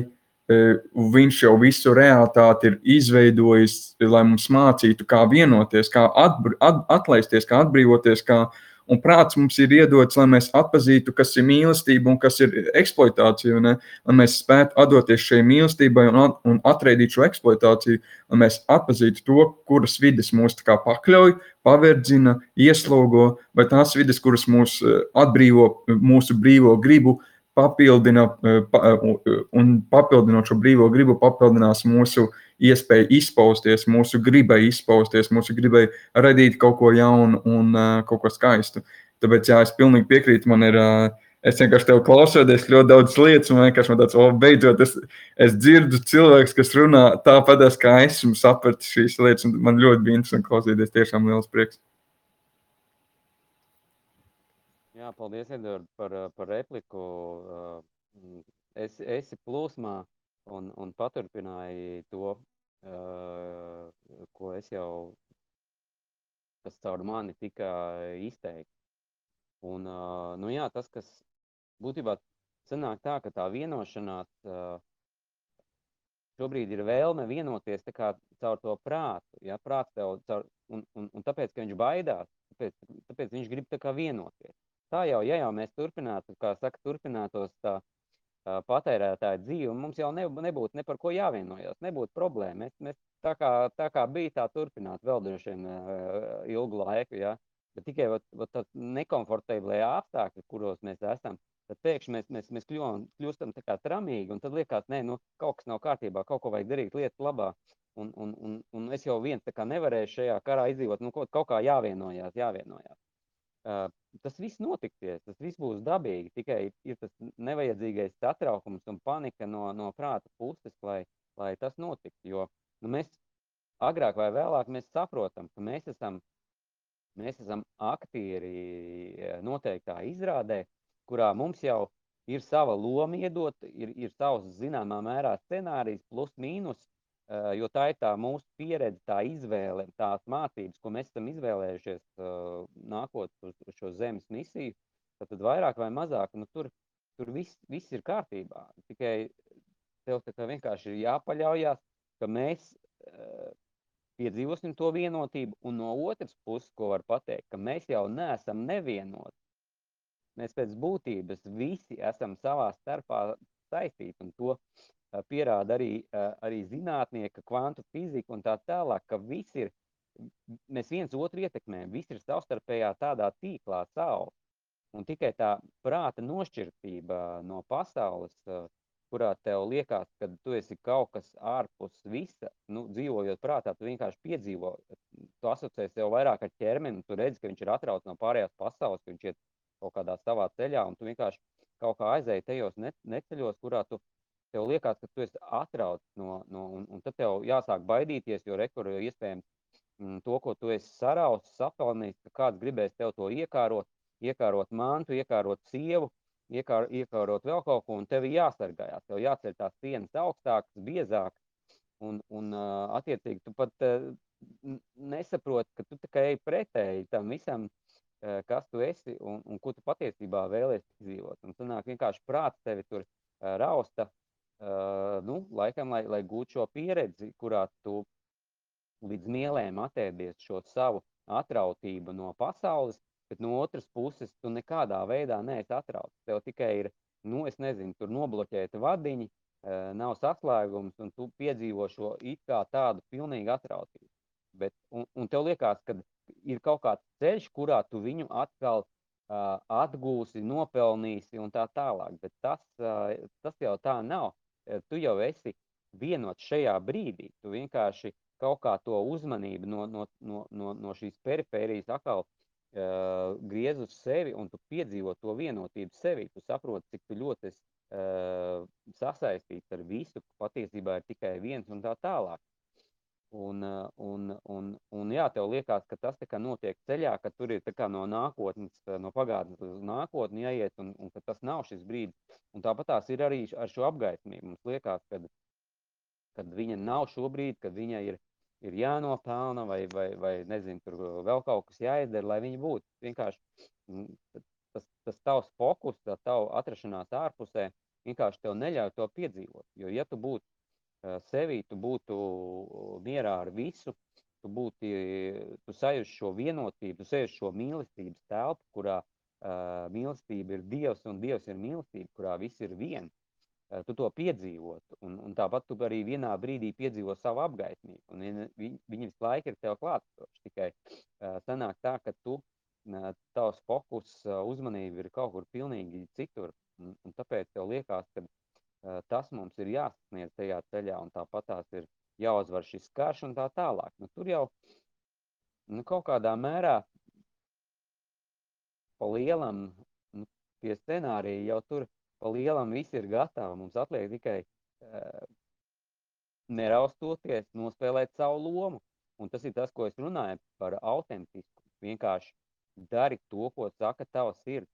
Speaker 2: Viņš jau visu realitāti ir izveidojis, lai mums mācītu, kā vienoties, kā atbr, at, atlaisties, kā atbrīvoties, kā uh, Un prāts mums ir iedots, lai mēs atpazītu, kas ir mīlestība un kas ir eksploatācija. Ne? Lai mēs spētu atdoties šai mīlestībai un, at, un atraidīt šo eksploatāciju, lai mēs atpazītu to, kuras vidas mūs pakļauj, paverdzina, ieslogo, vai tās vidas, kuras mūs eh, atbrīvo mūsu brīvo gribu, papildina eh, eh, un papildinot šo brīvo gribu, papildinās mūsu iespēja izpausties, mūsu gribai izpausties, mūsu gribai radīt kaut ko jaunu un kaut ko skaistu. Tāpēc, jā, es pilnīgi piekrītu. Man ir, es vienkārši tev klausoties ļoti daudz lietas, un vienkārši man tāds, oh, beidzot, es, es dzirdu cilvēks, kas runā tāpat, kā es esmu sapratis šīs lietas, un man ļoti bija interesanti klausīties. Tiešām liels prieks.
Speaker 1: Jā, paldies, Edvard, par, par repliku. Es esi plūsmā un, un paturpināji to, uh, ko es jau, kas caur mani tika izteikts. Un, nu jā, tas, kas būtībā sanāk tā, ka tā vienošanās šobrīd ir vēlme vienoties caur to prātu, ja, prāts tev caur, un, un, un tāpēc, ka viņš baidās, tāpēc, tāpēc viņš grib tā kā vienoties. Tā jau, ja jau mēs turpinātu, kā saka, turpinātos tā, uh, patērētāja dzīve, mums jau ne, nebūtu ne par ko jāvienojās, nebūtu problēma. Mēs, mēs tā, kā, tā kā bija, tā turpināt vēl droši vien ilgu laiku, ja? bet tikai vat, vat tā nekomfortablie apstākļi, kuros mēs esam, tad pēkšņi mēs, mēs, mēs kļūstam, kļūstam tā kā tramīgi, un tad liekas, nē, nu, kaut kas nav kārtībā, kaut ko vajag darīt lietas labā, un, un, un, un es jau viens tā kā nevarēju šajā karā izdzīvot, nu, kaut, kaut kā jāvienojās, jāvienojās. Tas viss notiksies, tas viss būs dabīgi. Tikai ir tas nevajadzīgais satraukums un panika no, no prāta puses, lai, lai tas notiktu. Jo nu, mēs agrāk vai vēlāk saprotam, ka mēs esam, mēs esam aktieri noteiktā izrādē, kurā mums jau ir sava loma iedot, ir, ir savs zināmā mērā scenārijs, plus mīnus, jo tā ir tā mūsu pieredze, tā izvēle, tās mācības, ko mēs esam izvēlējušies eh, nākot uz, uz šo zemes misiju, tad, tad vairāk vai mazāk, nu, tur, tur viss, viss ir kārtībā. Tikai tev vienkārši ir jāpaļaujas, ka mēs uh, piedzīvosim to vienotību, un no otras puses, ko var pateikt, ka mēs jau neesam nevienoti. Mēs pēc būtības visi esam savā starpā saistīti, un to pierāda arī, arī zinātnieki, kvantu fizika un tā tālāk, ka viss ir, mēs viens otru ietekmējam, viss ir savstarpējā tādā tīklā caur. Un tikai tā prāta nošķirtība no pasaules, kurā tev liekas, ka tu esi kaut kas ārpus visa, nu, dzīvojot prātā, tu vienkārši piedzīvo, tu asociēsi sev vairāk ar ķermeni, tu redzi, ka viņš ir atrauts no pārējās pasaules, ka viņš iet kaut kādā savā ceļā, un tu vienkārši kaut kā aizēji tajos neceļos, kurā tu tev liekas, ka tu esi atrauts no, no un, un tad tev jāsāk baidīties, jo rekur iespējams m, mm, to, ko tu esi sarauts, sapelnījis, ka kāds gribēs tev to iekārot, iekārot mantu, iekārot sievu, iekār, iekārot vēl kaut ko, un tev jāsargājās, tev jāceļ tās sienas augstākas, biezākas, un, un attiecīgi tu pat nesaproti, ka tu tikai ej pretēji tam visam, kas tu esi un, un ko tu patiesībā vēlēsies izdzīvot. Un sanāk vienkārši prāts tevi tur rausta, uh, nu, laikam, lai, lai gūtu šo pieredzi, kurā tu līdz mielēm atēdies šo savu atrautību no pasaules, bet no otras puses tu nekādā veidā neesi atrauts. Tev tikai ir, nu, es nezinu, tur nobloķēta vadiņi, uh, nav saslēgums, un tu piedzīvo šo it kā tādu pilnīgu atrautību. Bet, un, un tev liekas, ka ir kaut kāds ceļš, kurā tu viņu atkal uh, atgūsi, nopelnīsi un tā tālāk. Bet tas, uh, tas jau tā nav. Eh, tu jau esi vienots šajā brīdī. Tu vienkārši kaut kā to uzmanību no, no, no, no, no šīs perifērijas atkal uh, griez uz sevi un tu piedzīvo to vienotību sevi. Tu saproti, cik tu ļoti esi uh, sasaistīts ar visu, patiesībā ir tikai viens un tā tālāk. Un, un, un, un jā, tev liekas, ka tas notiek ceļā, ka tur ir no nākotnes, no pagātnes uz nākotni jāiet, un, un ka tas nav šis brīdis. Un tāpat tās ir arī ar šo apgaismību. Mums liekas, ka kad viņa nav šobrīd, kad viņa ir, ir jānopelna vai, vai, vai nezinu, tur vēl kaut kas jāizdara, lai viņa būtu. Vienkārši tas, tas tavs fokus, tā tava atrašanās ārpusē vienkārši tev neļauj to piedzīvot. Jo, ja tu būtu sevī, tu būtu mierā ar visu, tu būtu, tu sajūti šo vienotību, tu sajūti šo mīlestības telpu, kurā uh, mīlestība ir Dievs un Dievs ir mīlestība, kurā viss ir viens. Uh, tu to piedzīvot, un, un tāpat tu arī vienā brīdī piedzīvo savu apgaismību, un viņi, viņi visu laiku ir tev klātsoši. Tikai uh, sanāk tā, ka tu, uh, tavs fokus, uh, uzmanība ir kaut kur pilnīgi citur, un, un tāpēc tev liekas, ka tas mums ir jāsasniedz tajā ceļā, un tāpat tās ir jāuzvar šis karš un tā tālāk. Nu, tur jau nu, kaut kādā mērā pa lielam nu, tie scenāriji jau tur pa lielam viss ir gatavi. Mums atliek tikai uh, neraustoties, nospēlēt savu lomu. Un tas ir tas, ko es runāju par autentisku. Vienkārši dari to, ko saka tava sirds.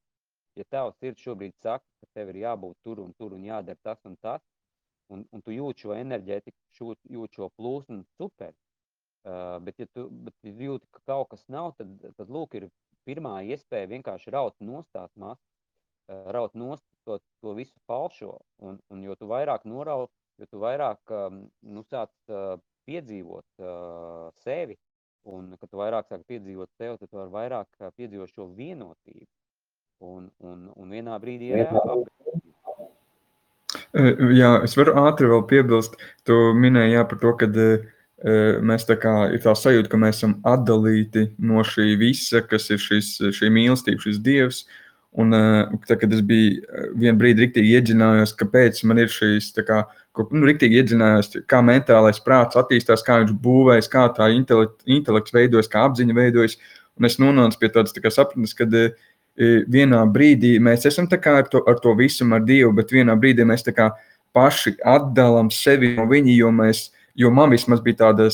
Speaker 1: Ja tava sirds šobrīd saka, ka tev ir jābūt tur un tur un jādara tas un tas, un, un tu jūti šo enerģētiku, jūti šo plūsmu, super. Uh, bet, ja tu bet jūti, ka kaut kas nav, tad, tad lūk, ir pirmā iespēja vienkārši raut nostāt maz, uh, raut nost to, to visu falšo. Un, un jo tu vairāk norauj, jo tu vairāk um, nu, sāc uh, piedzīvot uh, sevi, un kad tu vairāk sāk piedzīvot sevi, tad tu vari vairāk uh, piedzīvot šo vienotību. Un, un, un vienā brīdī ir jāapgādāt
Speaker 2: Jā, es varu ātri vēl piebilst. Tu minēji jā, par to, ka mēs tā kā ir tā sajūta, ka mēs esam atdalīti no šī visa, kas ir šis, šī mīlestība, šis dievs. Un tā, kad es biju vienu brīdi rīktīgi iedziļinājos, kāpēc man ir šīs, tā kā, nu, rīktīgi iedziļinājos, kā mentālais prāts attīstās, kā viņš būvēs, kā tā intelekt, intelekts veidojas, kā apziņa veidojas. Un es nonācu pie tādas tā sapratnes, kad uh, vienā brīdī mēs esam ar to, ar to visu, ar Dievu, bet vienā brīdī mēs paši atdalām sevi no viņa, jo, mēs, jo man vismaz bija tāda,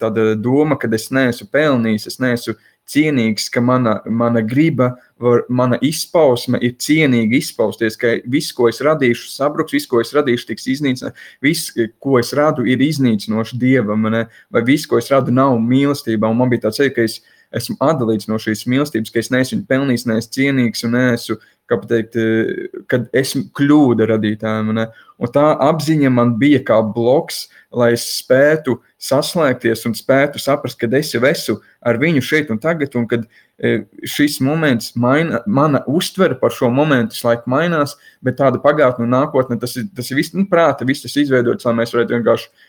Speaker 2: tāda doma, ka es neesmu pelnījis, es neesmu cienīgs, ka mana, mana griba, var, mana izpausme ir cienīga izpausties, ka viss, ko es radīšu, sabruks, viss, ko es radīšu, tiks iznīcināts, viss, ko es radu, ir iznīcinoši dievam, ne? vai viss, ko es radu, nav mīlestībā. Un man bija tāds, ka es esmu atdalīts no šīs mīlestības, ka es neesmu pelnījis, neesmu cienīgs un neesmu, kā pateikt, kad esmu kļūda radītājiem. Ne? Un tā apziņa man bija kā bloks, lai es spētu saslēgties un spētu saprast, ka es jau esmu ar viņu šeit un tagad, un kad e, šis moments, maina, mana uztvere par šo momentu laiku mainās, bet tāda pagātne un nākotne, tas ir, tas ir viss, nu, prāta, viss tas izveidots, lai mēs varētu vienkārši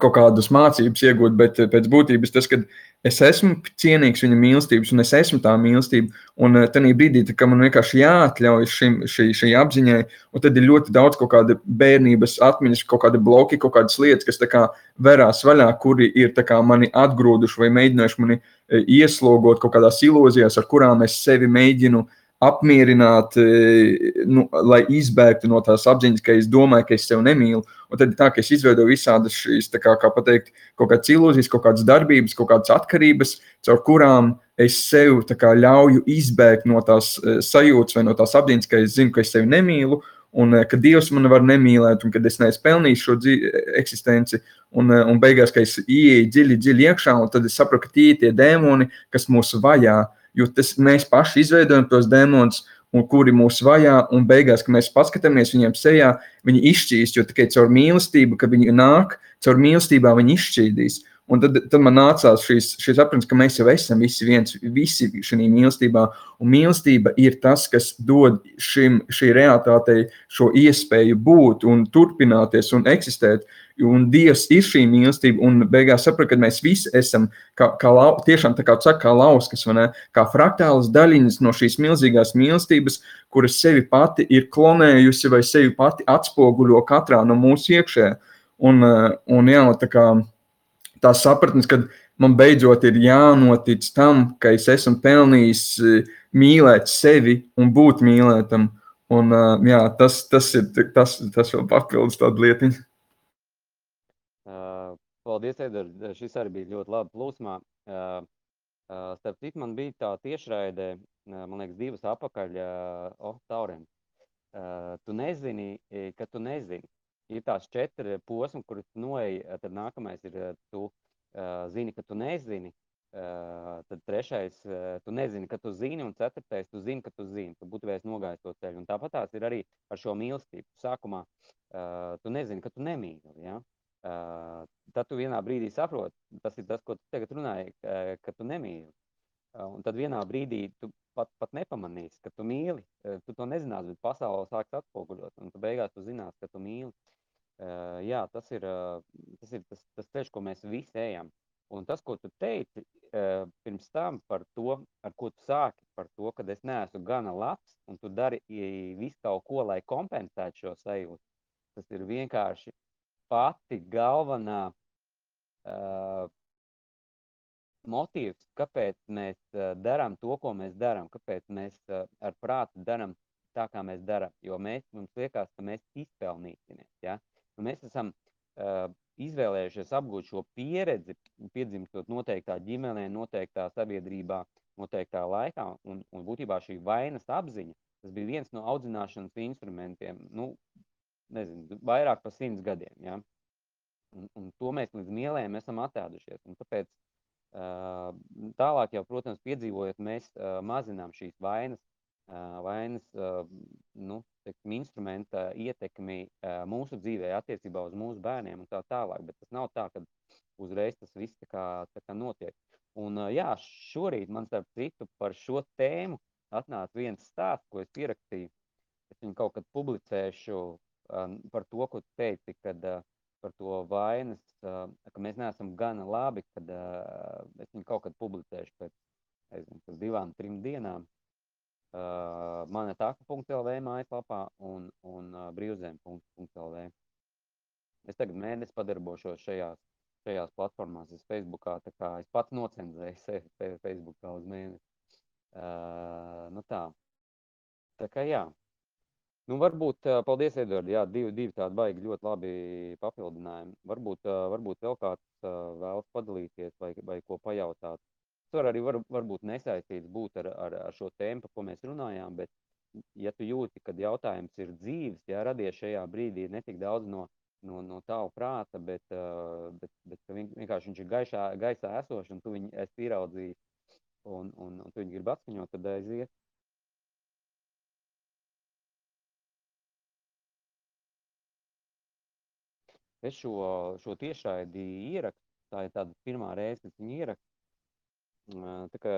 Speaker 2: kaut kādas mācības iegūt, bet pēc būtības tas, ka es esmu cienīgs viņa mīlestības, un es esmu tā mīlestība. Un uh, tajā brīdī, kad man vienkārši jāatļauj šim, šī, šī apziņai, un tad ir ļoti daudz kaut kāda bērnības atmiņas, kaut kāda bloki, kaut kādas lietas, kas kā verās vaļā, kuri ir kā, mani atgrūduši vai mēģinājuši mani uh, ieslogot kaut kādās ilūzijās, ar kurām es sevi mēģinu apmierināt, uh, nu, lai izbēgtu no tās apziņas, ka es domāju, ka es sevi nemīlu. Un tad tā, ka es izveidoju visādas šīs, kā, kā pateikt, kaut kādas ilūzijas, kaut kādas darbības, kaut kādas atkarības, caur kurām es sev kā, ļauju izbēgt no tās uh, sajūtas vai no tās apziņas, ka es zinu, ka es sevi nemīlu. Un uh, ka Dievs man var nemīlēt, un kad es neesmu pelnījis šo eksistenci, un, uh, un beigās, ka es ieeju dziļi, dziļi iekšā, un tad es saprotu, ka tie ir tie dēmoni, kas mūs vajā. Jo tas, mēs paši izveidojam tos dēmonus, un kuri mūs vajā, un beigās, kad mēs paskatāmies viņiem sejā, viņi izšķīst, jo tikai caur mīlestību, kad viņi nāk, caur mīlestībā viņi izšķīdīs. Un tad, tad man nācās šīs, šīs apziņas, ka mēs jau esam visi viens, visi šajā mīlestībā. Un mīlestība ir tas, kas dod šim, šī realitātei šo iespēju būt un turpināties un eksistēt. Un Dievs ir šī mīlestība, un beigās saprot, ka mēs visi esam kā, kā lau, tiešām tā kā, saka, kā lauskas, ne, kā fraktālas daļiņas no šīs milzīgās mīlestības, kuras sevi pati ir klonējusi vai sevi pati atspoguļo katrā no mūsu iekšē. Un, un jā, tā kā tā sapratnes, ka man beidzot ir jānotic tam, ka es esmu pelnījis mīlēt sevi un būt mīlētam. Un, jā, tas, tas ir tas, tas vēl papildus tāda lietiņa.
Speaker 1: Uh, paldies, Edgar. Šis arī bija ļoti labi plūsmā. Uh, uh, starp citu, man bija tā tiešraidē, man liekas, divas apakaļ, oh, tauriem. Uh, tu nezini, ka tu nezini ir tās četri posmi, kurus noeji, tad nākamais ir, tu zini, ka tu nezini, tad trešais, tu nezini, ka tu zini, un ceturtais, tu zini, ka tu zini. Tu būtu vējis nogājis to ceļu. Un tāpat tās ir arī ar šo mīlestību. Sākumā tu nezini, ka tu nemīli. Ja? Tad tu vienā brīdī saproti, tas ir tas, ko tu tagad runāji, ka tu nemīli. Un tad vienā brīdī tu pat, pat nepamanīsi, ka tu mīli. Tu to nezināsi, bet pasaule sāks atspoguļot. Un tu beigās tu zinās, ka tu mīli. Jā, tas ir, tas, ir tas, tas ceļš, ko mēs visi ejam. Un tas, ko tu teici pirms tam par to, ar ko tu sāki, par to, ka es neesmu gana labs, un tu dari visu kaut ko, lai kompensētu šo sajūtu, tas ir vienkārši pati galvenā uh, motīvs, kāpēc mēs uh, darām to, ko mēs darām, kāpēc mēs uh, ar prātu darām tā, kā mēs darām. Jo mēs, mums liekas, ka mēs izpelnīsimies. Ja? Nu, mēs esam uh, izvēlējušies apgūt šo pieredzi, piedzimstot noteiktā ģimenē, noteiktā sabiedrībā, noteiktā laikā. Un, un būtībā šī vainas apziņa, tas bija viens no audzināšanas instrumentiem, nu, nezinu, vairāk par simts gadiem. Ja? Un, un to mēs līdz mielēm esam attēdušies. Un tāpēc tālāk jau, protams, piedzīvojot, mēs mazinām šīs vainas, vainas nu, teiksim, instrumenta ietekmi mūsu dzīvē, attiecībā uz mūsu bērniem un tā tālāk. Bet tas nav tā, ka uzreiz tas viss tā kā, tā kā notiek. Un, jā, šorīt man starp citu par šo tēmu atnāca viens stāsts, ko es pierakstīju. Es viņu kaut kad publicēšu par to, ko teici, kad par to vainas, ka mēs neesam gana labi, kad es viņu kaut kad publicēšu pēc, nezinu, divām, trim dienām uh, manetaka.lv mājaslapā un, un uh, brīvzēm.lv. Es tagad mēnesi padarbošos šajās, šajās platformās, es Facebookā, tā kā es pats nocenzēju sevi Facebookā uz mēnesi. Uh, nu tā. Tā kā jā. Nu, varbūt, paldies, Edvard, jā, divi, divi tādi baigi ļoti labi papildinājumi. Varbūt, varbūt vēl kāds vēlas padalīties vai, vai ko pajautāt. Tur arī var, varbūt nesaistīts būt ar, ar, ar šo tēmu, par ko mēs runājām, bet ja tu jūti, ka jautājums ir dzīves, ja radies šajā brīdī ne tik daudz no, no, no tava prāta, bet, bet, bet vienkārši viņš ir gaišā, gaisā esošs un tu viņu esi ieraudzījis un, un, un tu viņu gribi atskaņot, tad aiziet. Es šo, šo tiešraidi ierakstu, tā ir tāda pirmā reize, kad viņu ierakstu, Tā kā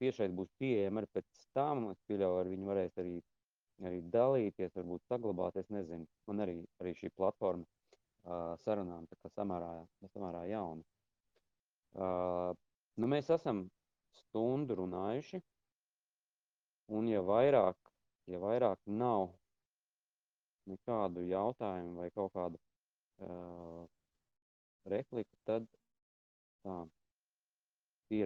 Speaker 1: tiešais būs pieejama arī pēc tam, es pieļauju, ar viņu varēs arī, arī dalīties, varbūt saglabāt, es nezinu. Man arī, arī šī platforma uh, sarunām tā kā samērā, samērā jauna. Uh, nu, mēs esam stundu runājuši, un ja vairāk, ja vairāk nav nekādu jautājumu vai kaut kādu uh, repliku, tad tā.